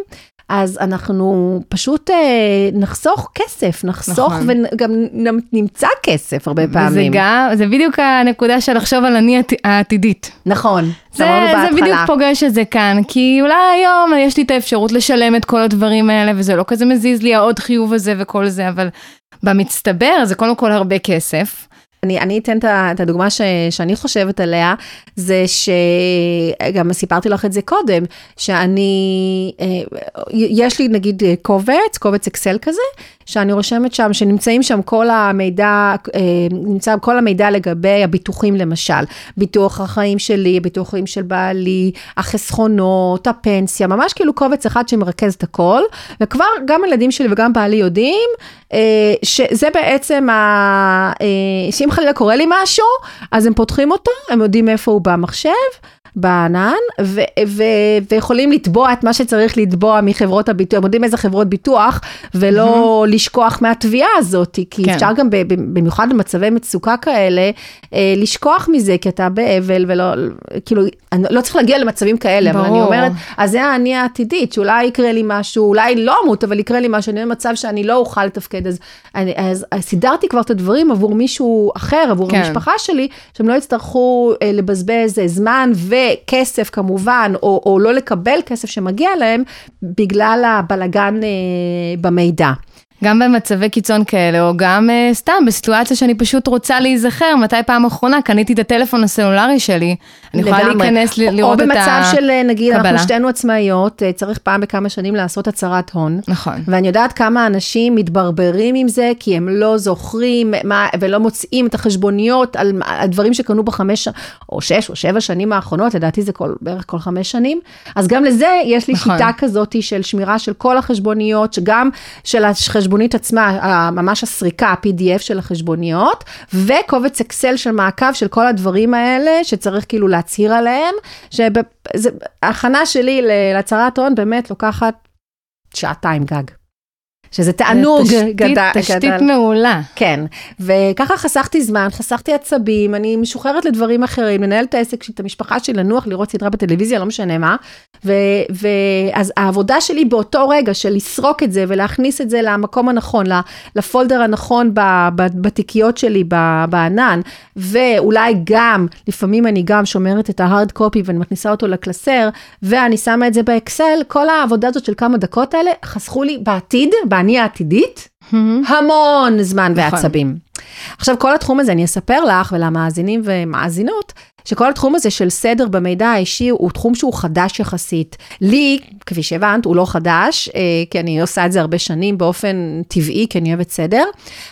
אז אנחנו פשוט אה, נחסוך כסף, נחסוך נכון. וגם נמצא כסף הרבה פעמים. וזה גם, זה בדיוק הנקודה של לחשוב על אני העתידית. נכון, זה, זה בדיוק פוגש את זה כאן, כי אולי היום יש לי את האפשרות לשלם את כל הדברים האלה, וזה לא כזה מזיז לי העוד חיוב הזה וכל זה, אבל במצטבר זה קודם כל הרבה כסף. אני, אני אתן את הדוגמה ש, שאני חושבת עליה, זה שגם סיפרתי לך את זה קודם, שאני, אה, יש לי נגיד קובץ, קובץ אקסל כזה, שאני רושמת שם, שנמצאים שם כל המידע, אה, נמצא כל המידע לגבי הביטוחים למשל, ביטוח החיים שלי, הביטוחים של בעלי, החסכונות, הפנסיה, ממש כאילו קובץ אחד שמרכז את הכל, וכבר גם הילדים שלי וגם בעלי יודעים אה, שזה בעצם, ה... שאם חלילה קורה לי משהו, אז הם פותחים אותו, הם יודעים איפה הוא במחשב. בענן, ו- ו- ויכולים לתבוע את מה שצריך לתבוע מחברות הביטוח, הם יודעים איזה חברות ביטוח, ולא mm-hmm. לשכוח מהתביעה הזאת, כי כן. אפשר גם במיוחד במצבי מצוקה כאלה, אה, לשכוח מזה, כי אתה באבל ולא, כאילו, אני לא צריך להגיע למצבים כאלה, ברור. אבל אני אומרת, אז זה האני העתידית, שאולי יקרה לי משהו, אולי לא אמות, אבל יקרה לי משהו, אני במצב שאני לא אוכל לתפקד, אז, אני, אז, אז סידרתי כבר את הדברים עבור מישהו אחר, עבור כן. המשפחה שלי, שהם לא יצטרכו אה, לבזבז זמן ו... וכסף כמובן, או, או לא לקבל כסף שמגיע להם, בגלל הבלגן אה, במידע. גם במצבי קיצון כאלה, או גם uh, סתם בסיטואציה שאני פשוט רוצה להיזכר, מתי פעם אחרונה קניתי את הטלפון הסלולרי שלי, אני יכולה להיכנס ל- לראות את הקבלה. או במצב של, אה, נגיד, קבלה. אנחנו שתינו עצמאיות, אה, צריך פעם בכמה שנים לעשות הצהרת הון. נכון. ואני יודעת כמה אנשים מתברברים עם זה, כי הם לא זוכרים מה, ולא מוצאים את החשבוניות על הדברים שקנו בחמש, או שש או שבע שנים האחרונות, לדעתי זה כל, בערך כל חמש שנים. אז גם לזה יש לי נכון. שיטה כזאת של שמירה של כל החשבוניות, שגם של החשבוניות. החשבונית עצמה, ממש הסריקה, ה-PDF של החשבוניות, וקובץ אקסל של מעקב של כל הדברים האלה, שצריך כאילו להצהיר עליהם, שההכנה שלי להצהרת הון באמת לוקחת שעתיים גג. שזה תענוג תשתית, גדל. תשתית גדל. מעולה. כן, וככה חסכתי זמן, חסכתי עצבים, אני משוחררת לדברים אחרים, לנהל את העסק שלי, את המשפחה שלי, לנוח, לראות סדרה בטלוויזיה, לא משנה מה. ואז העבודה שלי באותו רגע של לסרוק את זה ולהכניס את זה למקום הנכון, לפולדר הנכון בתיקיות שלי בענן, ואולי גם, לפעמים אני גם שומרת את ההארד קופי ואני מכניסה אותו לקלסר, ואני שמה את זה באקסל, כל העבודה הזאת של כמה דקות האלה חסכו לי בעתיד, באני העתידית, המון זמן נכון. ועצבים. עכשיו, כל התחום הזה, אני אספר לך ולמאזינים ומאזינות, שכל התחום הזה של סדר במידע האישי הוא תחום שהוא חדש יחסית. לי, כפי שהבנת, הוא לא חדש, אה, כי אני עושה את זה הרבה שנים באופן טבעי, כי אני אוהבת סדר.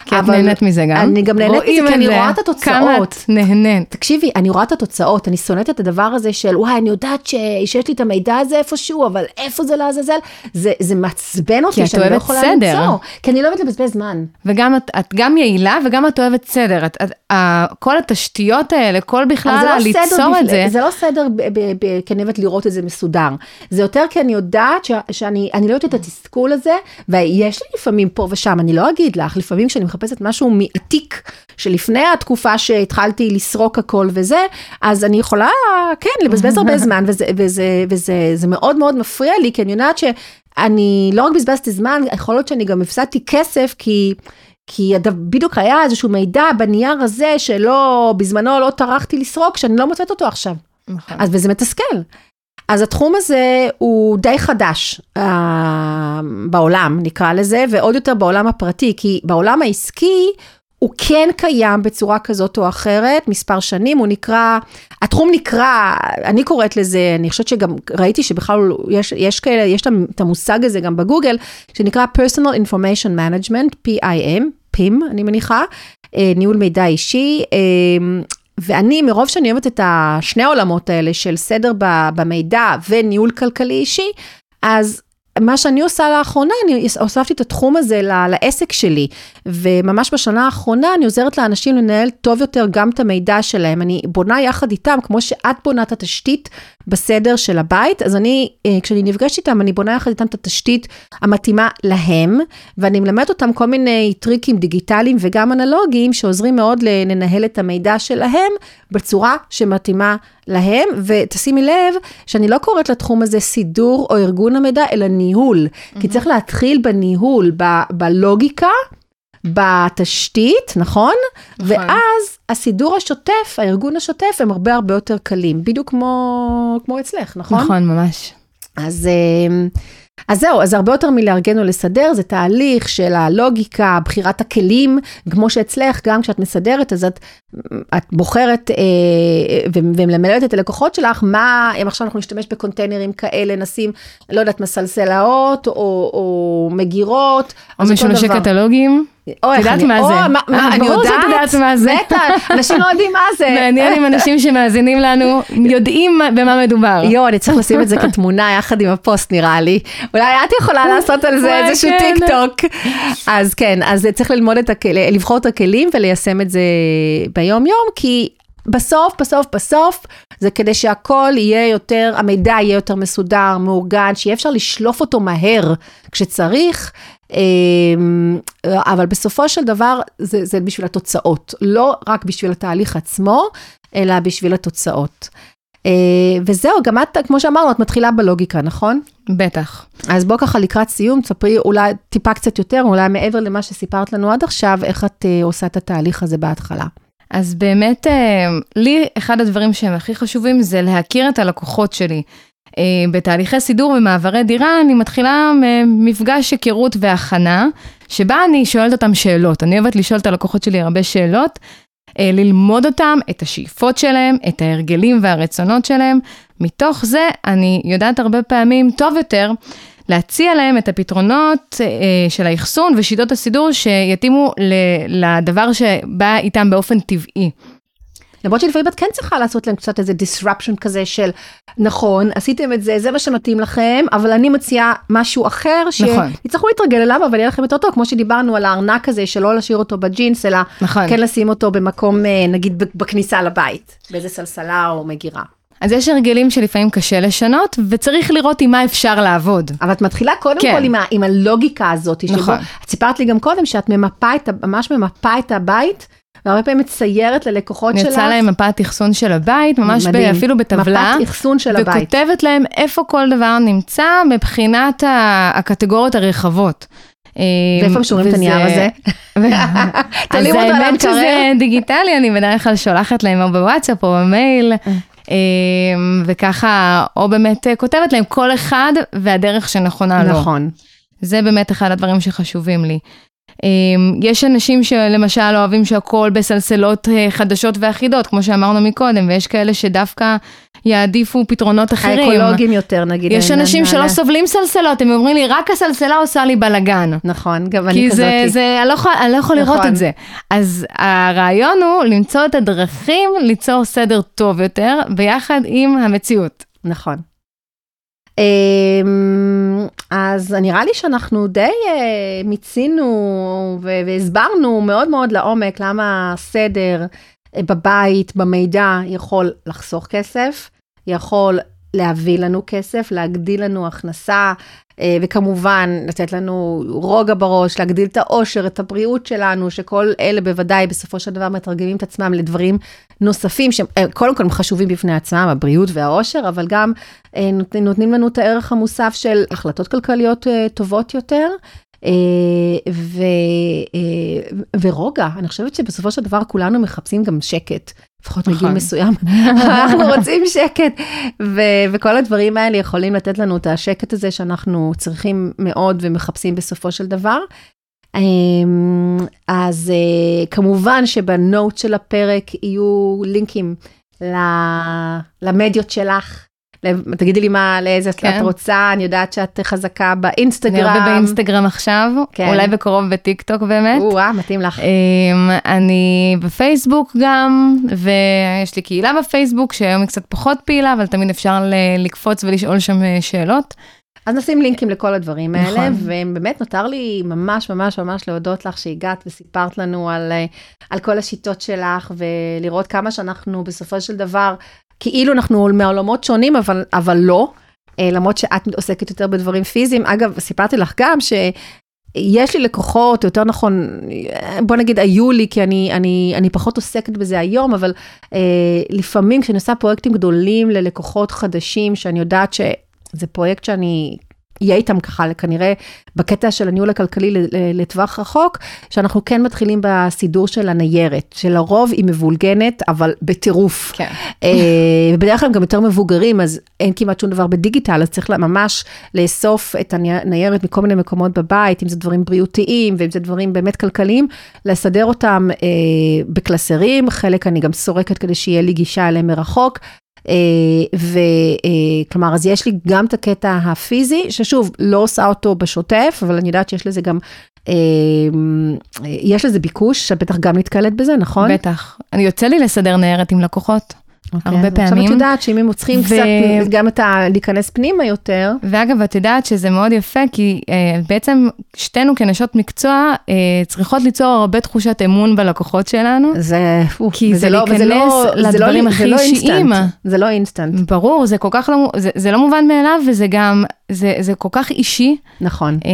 כי את נהנית מזה גם. אני גם נהנית מזה, כי אני רואה את כמה התוצאות. את נהנית. תקשיבי, אני רואה את התוצאות, אני שונאת את הדבר הזה של, וואי, אני יודעת ש... שיש לי את המידע הזה איפשהו, אבל איפה זה לעזאזל? זה, זה מעצבן אותי את שאני לא יכולה סדר. למצוא. כי אני לא אוהבת לבזבז זמן. וגם את, את גם יעילה וגם את אוהבת סדר. את, את, ה, כל התשתיות האלה, כל בכלל לא ליצור את זה. זה לא סדר כי אני אוהבת לראות את זה מסודר. זה יותר כי אני יודעת ש- שאני אני לא יודעת את התסכול הזה, ויש לי לפעמים פה ושם, אני לא אגיד לך, לפעמים כשאני מחפשת משהו מעתיק, שלפני התקופה שהתחלתי לסרוק הכל וזה, אז אני יכולה, כן, לבזבז הרבה זמן, וזה, וזה, וזה זה מאוד מאוד מפריע לי, כי אני יודעת שאני לא רק בזבזתי זמן, יכול להיות שאני גם הפסדתי כסף, כי... כי בדיוק היה איזשהו מידע בנייר הזה שלא, בזמנו לא טרחתי לסרוק, שאני לא מוצאת אותו עכשיו. נכון. אז וזה מתסכל. אז התחום הזה הוא די חדש אה, בעולם, נקרא לזה, ועוד יותר בעולם הפרטי, כי בעולם העסקי הוא כן קיים בצורה כזאת או אחרת, מספר שנים, הוא נקרא, התחום נקרא, אני קוראת לזה, אני חושבת שגם ראיתי שבכלל יש, יש כאלה, יש את המושג הזה גם בגוגל, שנקרא Personal Information Management, PIM, PIM, אני מניחה, אה, ניהול מידע אישי. ואני, מרוב שאני אוהבת את השני העולמות האלה של סדר במידע וניהול כלכלי אישי, אז מה שאני עושה לאחרונה, אני הוספתי את התחום הזה לעסק שלי, וממש בשנה האחרונה אני עוזרת לאנשים לנהל טוב יותר גם את המידע שלהם. אני בונה יחד איתם, כמו שאת בונה את התשתית בסדר של הבית, אז אני, אה, כשאני נפגשת איתם, אני בונה יחד איתם את התשתית המתאימה להם, ואני מלמדת אותם כל מיני טריקים דיגיטליים וגם אנלוגיים, שעוזרים מאוד לנהל את המידע שלהם בצורה שמתאימה להם, ותשימי לב שאני לא קוראת לתחום הזה סידור או ארגון המידע, אלא ניהול, כי צריך להתחיל בניהול, ב- בלוגיקה. בתשתית, נכון? נכון. ואז הסידור השוטף, הארגון השוטף, הם הרבה הרבה יותר קלים, בדיוק כמו, כמו אצלך, נכון? נכון, ממש. אז, אמ, אז זהו, אז הרבה יותר מלארגן או לסדר, זה תהליך של הלוגיקה, בחירת הכלים, כמו שאצלך, גם כשאת מסדרת, אז את, את בוחרת אה, ומלמדת את הלקוחות שלך, מה, אם עכשיו אנחנו נשתמש בקונטיינרים כאלה, נשים, לא יודעת, מסלסלאות, או, או מגירות. או דבר. קטלוגים. או, איך יודעת אני- מה או, זה. מה, מה, אה, אני ברור שאת יודעת, יודעת מה זה. בטח, אנשים לא יודעים מה זה. מעניין אם אנשים שמאזינים לנו יודעים מה- במה מדובר. יואו, אני צריך לשים את זה כתמונה יחד עם הפוסט נראה לי. אולי את יכולה לעשות על זה איזשהו כן. טיק טוק. אז כן, אז צריך ללמוד את לבחור את הכלים וליישם את זה ביום יום, כי בסוף, בסוף, בסוף, זה כדי שהכל יהיה יותר, המידע יהיה יותר מסודר, מאורגן, שיהיה אפשר לשלוף אותו מהר כשצריך. אמ, אבל בסופו של דבר זה, זה בשביל התוצאות, לא רק בשביל התהליך עצמו, אלא בשביל התוצאות. אה, וזהו, גם את, כמו שאמרנו, את מתחילה בלוגיקה, נכון? בטח. אז בוא ככה לקראת סיום, תספרי אולי טיפה קצת יותר, אולי מעבר למה שסיפרת לנו עד עכשיו, איך את אה, עושה את התהליך הזה בהתחלה. אז באמת, אה, לי אחד הדברים שהם הכי חשובים זה להכיר את הלקוחות שלי. אה, בתהליכי סידור ומעברי דירה, אני מתחילה מפגש היכרות והכנה, שבה אני שואלת אותם שאלות. אני אוהבת לשאול את הלקוחות שלי הרבה שאלות, אה, ללמוד אותם, את השאיפות שלהם, את ההרגלים והרצונות שלהם. מתוך זה אני יודעת הרבה פעמים טוב יותר להציע להם את הפתרונות אה, של האחסון ושיטות הסידור שיתאימו ל- לדבר שבא איתם באופן טבעי. למרות שלפעמים את כן צריכה לעשות להם קצת איזה disruption כזה של, נכון, עשיתם את זה, זה מה שמתאים לכם, אבל אני מציעה משהו אחר, נכון. שיצטרכו להתרגל אליו, אבל יהיה לכם יותר טוב, כמו שדיברנו על הארנק הזה, שלא להשאיר אותו בג'ינס, אלא נכון. כן לשים אותו במקום, אה, נגיד, בכניסה לבית, באיזה סלסלה או מגירה. אז יש הרגלים שלפעמים קשה לשנות, וצריך לראות עם מה אפשר לעבוד. אבל את מתחילה קודם כן. כל עם, ה, עם הלוגיקה הזאת. שבו- נכון. את סיפרת לי גם קודם שאת ממפה את, ממש ממפה את הבית, והרבה פעמים מציירת ללקוחות שלך. יצאה להם מפת אחסון של הבית, ממש ב, מדהים. אפילו בטבלה. מפת אחסון של הבית. וכותבת להם איפה כל דבר נמצא מבחינת הקטגוריות הרחבות. ואיפה הם שומרים את הנייר הזה? אז תעלים אותו על האמת שזה המקרר. דיגיטלי, אני בדרך כלל שולחת להם או בוואטסאפ או במייל, אמ, וככה, או באמת אה, כותבת להם כל אחד והדרך שנכונה לו. נכון. זה באמת אחד הדברים שחשובים לי. אמ, יש אנשים שלמשל אוהבים שהכל בסלסלות אה, חדשות ואחידות, כמו שאמרנו מקודם, ויש כאלה שדווקא יעדיפו פתרונות אחרים. האקולוגים יותר נגיד. יש אנשים שלא. סובלים סלסלות, הם אומרים לי, רק הסלסלה עושה לי בלאגן. נכון, גם אני כי כזאתי. זה, זה, אני לא יכול, אני לא יכול לראות נכון. את זה. אז הרעיון הוא למצוא את הדרכים ליצור סדר טוב יותר, ביחד עם המציאות. נכון. אז נראה לי שאנחנו די אה, מיצינו והסברנו מאוד מאוד לעומק למה הסדר אה, בבית, במידע, יכול לחסוך כסף, יכול להביא לנו כסף, להגדיל לנו הכנסה, אה, וכמובן לתת לנו רוגע בראש, להגדיל את האושר, את הבריאות שלנו, שכל אלה בוודאי בסופו של דבר מתרגמים את עצמם לדברים נוספים, שקודם כל הם חשובים בפני עצמם, הבריאות והאושר, אבל גם אה, נות- נותנים לנו את הערך המוסף של החלטות כלכליות אה, טובות יותר. אה, ו, אה, ורוגע, אני חושבת שבסופו של דבר כולנו מחפשים גם שקט, לפחות מגיל נכון. מסוים, אנחנו רוצים שקט, ו, וכל הדברים האלה יכולים לתת לנו את השקט הזה שאנחנו צריכים מאוד ומחפשים בסופו של דבר. אמ, אז אה, כמובן שבנוט של הפרק יהיו לינקים למדיות שלך. תגידי לי מה, לאיזה כן. את רוצה, אני יודעת שאת חזקה אני באינסטגרם. הרבה באינסטגרם עכשיו, כן. אולי בקרוב בטיק טוק באמת. או-אה, מתאים לך. אמ, אני בפייסבוק גם, ויש לי קהילה בפייסבוק שהיום היא קצת פחות פעילה, אבל תמיד אפשר לקפוץ ולשאול שם אה, שאלות. אז נשים לינקים לכל הדברים האלה, נכון. ובאמת נותר לי ממש ממש ממש להודות לך שהגעת וסיפרת לנו על, אה, על כל השיטות שלך, ולראות כמה שאנחנו בסופו של דבר, כאילו אנחנו מעולמות שונים, אבל, אבל לא, אה, למרות שאת עוסקת יותר בדברים פיזיים. אגב, סיפרתי לך גם ש... יש לי לקוחות, יותר נכון, בוא נגיד היו לי, כי אני, אני, אני פחות עוסקת בזה היום, אבל אה, לפעמים כשאני עושה פרויקטים גדולים ללקוחות חדשים, שאני יודעת שזה פרויקט שאני אהיה איתם ככה, כנראה בקטע של הניהול הכלכלי לטווח רחוק, שאנחנו כן מתחילים בסידור של הניירת, שלרוב היא מבולגנת, אבל בטירוף. כן. אה, ובדרך כלל הם גם יותר מבוגרים, אז אין כמעט שום דבר בדיגיטל, אז צריך ממש לאסוף את הניירת מכל מיני מקומות בבית, אם זה דברים בריאותיים ואם זה דברים באמת כלכליים, לסדר אותם אה, בקלסרים, חלק אני גם סורקת כדי שיהיה לי גישה אליהם מרחוק. וכלומר, אז יש לי גם את הקטע הפיזי, ששוב, לא עושה אותו בשוטף, אבל אני יודעת שיש לזה גם, אה, יש לזה ביקוש, שאת בטח גם נתקלת בזה, נכון? בטח. אני יוצא לי לסדר ניירת עם לקוחות. אוקיי, הרבה אז עכשיו פעמים. את יודעת שאם הם צריכים ו- קצת, גם את ה... להיכנס פנימה יותר, ואגב, את יודעת שזה מאוד יפה, כי אה, בעצם שתינו כנשות מקצוע אה, צריכות ליצור הרבה תחושת אמון בלקוחות שלנו. זה, פו, כי זה לא- לא- להיכנס זה לא- לדברים זה הכי לא אישיים. זה לא אינסטנט, ברור, זה כל כך לא, זה, זה לא מובן מאליו, וזה גם, זה, זה כל כך אישי, נכון. אה,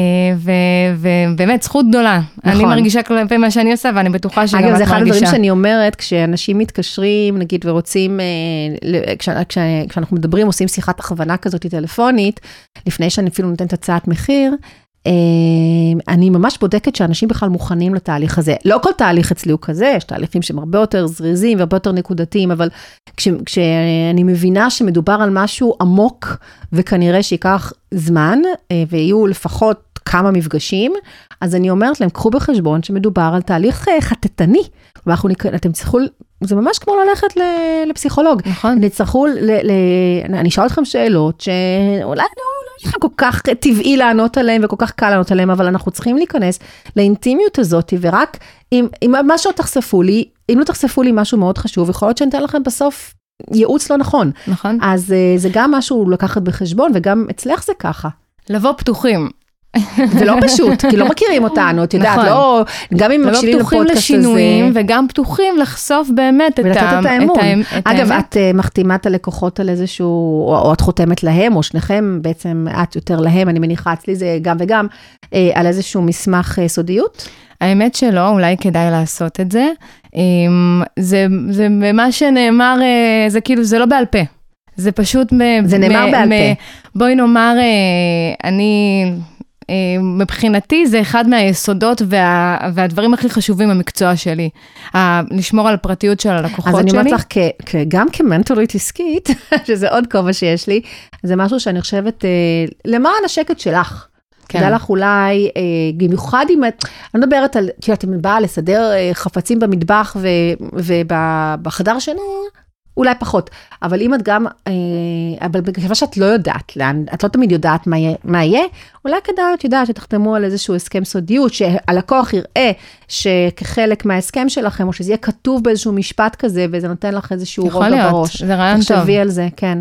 ובאמת, זכות גדולה. נכון. אני מרגישה כלפי מה שאני עושה, ואני בטוחה שגם את אגב, מרגישה. זה אחד הדברים שאני אומרת, כשאנשים מתקשרים, נגיד, ורוצים, אה, כש- כש- כשאנחנו מדברים, עושים שיחת הכוונה כזאת טלפונית, לפני שאני אפילו נותנת הצעת מחיר, אני ממש בודקת שאנשים בכלל מוכנים לתהליך הזה. לא כל תהליך אצלי הוא כזה, יש תהליכים שהם הרבה יותר זריזים והרבה יותר נקודתיים, אבל כש, כשאני מבינה שמדובר על משהו עמוק, וכנראה שייקח זמן, אה, ויהיו לפחות כמה מפגשים, אז אני אומרת להם, קחו בחשבון שמדובר על תהליך אה, חטטני. ואנחנו, נק- אתם צריכו, זה ממש כמו ללכת ל- לפסיכולוג. נכון. הם יצטרכו, ל, ל, אני אשאל אתכם שאלות שאולי לא, לא יש לך כל כך טבעי לענות עליהן וכל כך קל לענות עליהן, אבל אנחנו צריכים להיכנס לאינטימיות הזאת, ורק אם, אם משהו תחשפו לי, אם לא תחשפו לי משהו מאוד חשוב, יכול להיות שאני אתן לכם בסוף ייעוץ לא נכון. נכון. אז אה, זה גם משהו לקחת בחשבון, וגם אצלך זה ככה. לבוא פתוחים. ולא פשוט, כי לא מכירים אותנו, את יודעת, נכון. לא, גם אם ולא מקשיבים פתוחים לפודקאסט הזה. לשינויים, וגם פתוחים לחשוף באמת את, ולתת ה- את האמון. את אגב, האמת. את אה, מחתימה את הלקוחות על איזשהו, או, או את חותמת להם, או שניכם, בעצם את יותר להם, אני מניחה, אצלי זה גם וגם, אה, על איזשהו מסמך אה, סודיות. האמת שלא, אולי כדאי לעשות את זה. אמ, זה, זה מה שנאמר, אה, זה כאילו, זה לא בעל פה. זה פשוט... מ- זה נאמר מ- בעל מ- פה. בואי נאמר, אה, אני, מבחינתי זה אחד מהיסודות וה, והדברים הכי חשובים במקצוע שלי. לשמור על הפרטיות של הלקוחות אז אני שלי. אומרת לך, כ- כ- גם כמנטורית עסקית, שזה עוד כובע שיש לי, זה משהו שאני חושבת, אה, למען השקט שלך. כן. כדאי לך אולי, אה, במיוחד אם את, אני מדברת על, את יודעת, אם את באה לסדר אה, חפצים במטבח ובחדר שינה, אולי פחות. אבל אם את גם, אה, אבל בגלל שאת לא יודעת לאן, את לא תמיד יודעת מה יהיה, מה יהיה אולי כדאי, את יודעת, שתחתמו על איזשהו הסכם סודיות, שהלקוח יראה שכחלק מההסכם שלכם, או שזה יהיה כתוב באיזשהו משפט כזה, וזה נותן לך איזשהו יכול רוגע להיות, בראש. זה רעיון טוב. תחשבי על זה, כן.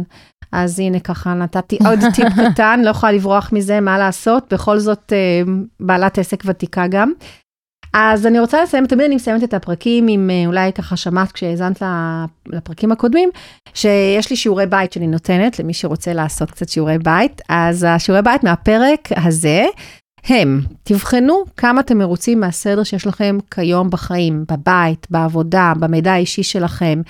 אז הנה ככה נתתי עוד טיפ קטן, לא יכולה לברוח מזה, מה לעשות, בכל זאת אה, בעלת עסק ותיקה גם. אז אני רוצה לסיים, תמיד אני מסיימת את הפרקים עם, אה, אולי ככה שמעת כשהאזנת לפרקים הקודמים, שיש לי שיעורי בית שאני נותנת למי שרוצה לעשות קצת שיעורי בית. אז השיעורי בית מהפרק הזה, הם, תבחנו כמה אתם מרוצים מהסדר שיש לכם כיום בחיים, בבית, בעבודה, במידע האישי שלכם,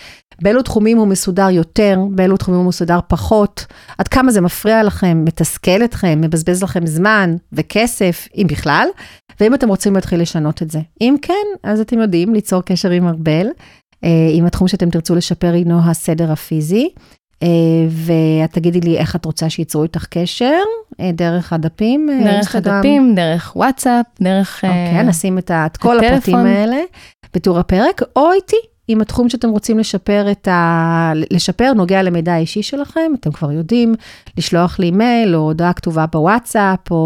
באילו תחומים הוא מסודר יותר, באילו תחומים הוא מסודר פחות, עד כמה זה מפריע לכם, מתסכל אתכם, מבזבז לכם זמן וכסף, אם בכלל, ואם אתם רוצים להתחיל לשנות את זה. אם כן, אז אתם יודעים ליצור קשר עם ארבל, אה, עם התחום שאתם תרצו לשפר הינו הסדר הפיזי. אה, ואת תגידי לי איך את רוצה שייצרו איתך קשר, אה, דרך הדפים, אה, דרך אינסטגרם. הדפים, דרך וואטסאפ, דרך... אה, אוקיי, נשים את את כל הטלפון. הפרטים האלה בתיאור הפרק, או איתי, אם התחום שאתם רוצים לשפר את ה... לשפר נוגע למידע האישי שלכם, אתם כבר יודעים, לשלוח לי מייל או הודעה כתובה בוואטסאפ, או,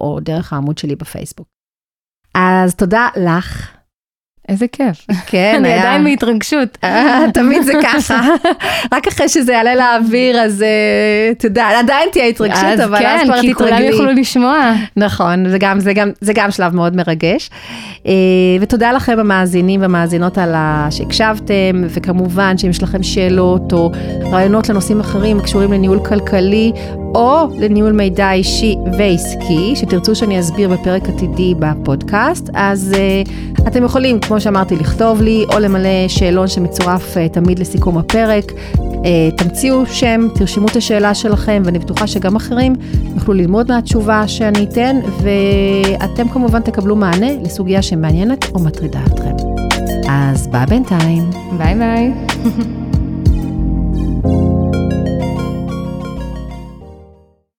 או דרך העמוד שלי בפייסבוק. אז תודה לך. איזה כיף. כן, אני היה- עדיין בהתרגשות. אה, תמיד זה ככה. רק אחרי שזה יעלה לאוויר, אז אה, אתה יודע, עדיין תהיה התרגשות, אז אבל אז כן, כבר כי כולם תתרגלי. יוכלו לשמוע. נכון, זה גם, זה, גם, זה גם שלב מאוד מרגש. אה, ותודה לכם המאזינים והמאזינות על ה... שהקשבתם, וכמובן שאם יש לכם שאלות או רעיונות לנושאים אחרים הקשורים לניהול כלכלי, או לניהול מידע אישי ועסקי, שתרצו שאני אסביר בפרק עתידי בפודקאסט, אז uh, אתם יכולים, כמו שאמרתי, לכתוב לי, או למלא שאלון שמצורף uh, תמיד לסיכום הפרק. Uh, תמציאו שם, תרשמו את השאלה שלכם, ואני בטוחה שגם אחרים יוכלו ללמוד מהתשובה שאני אתן, ואתם כמובן תקבלו מענה לסוגיה שמעניינת או מטרידה אתכם. אז ביי בינתיים. ביי ביי.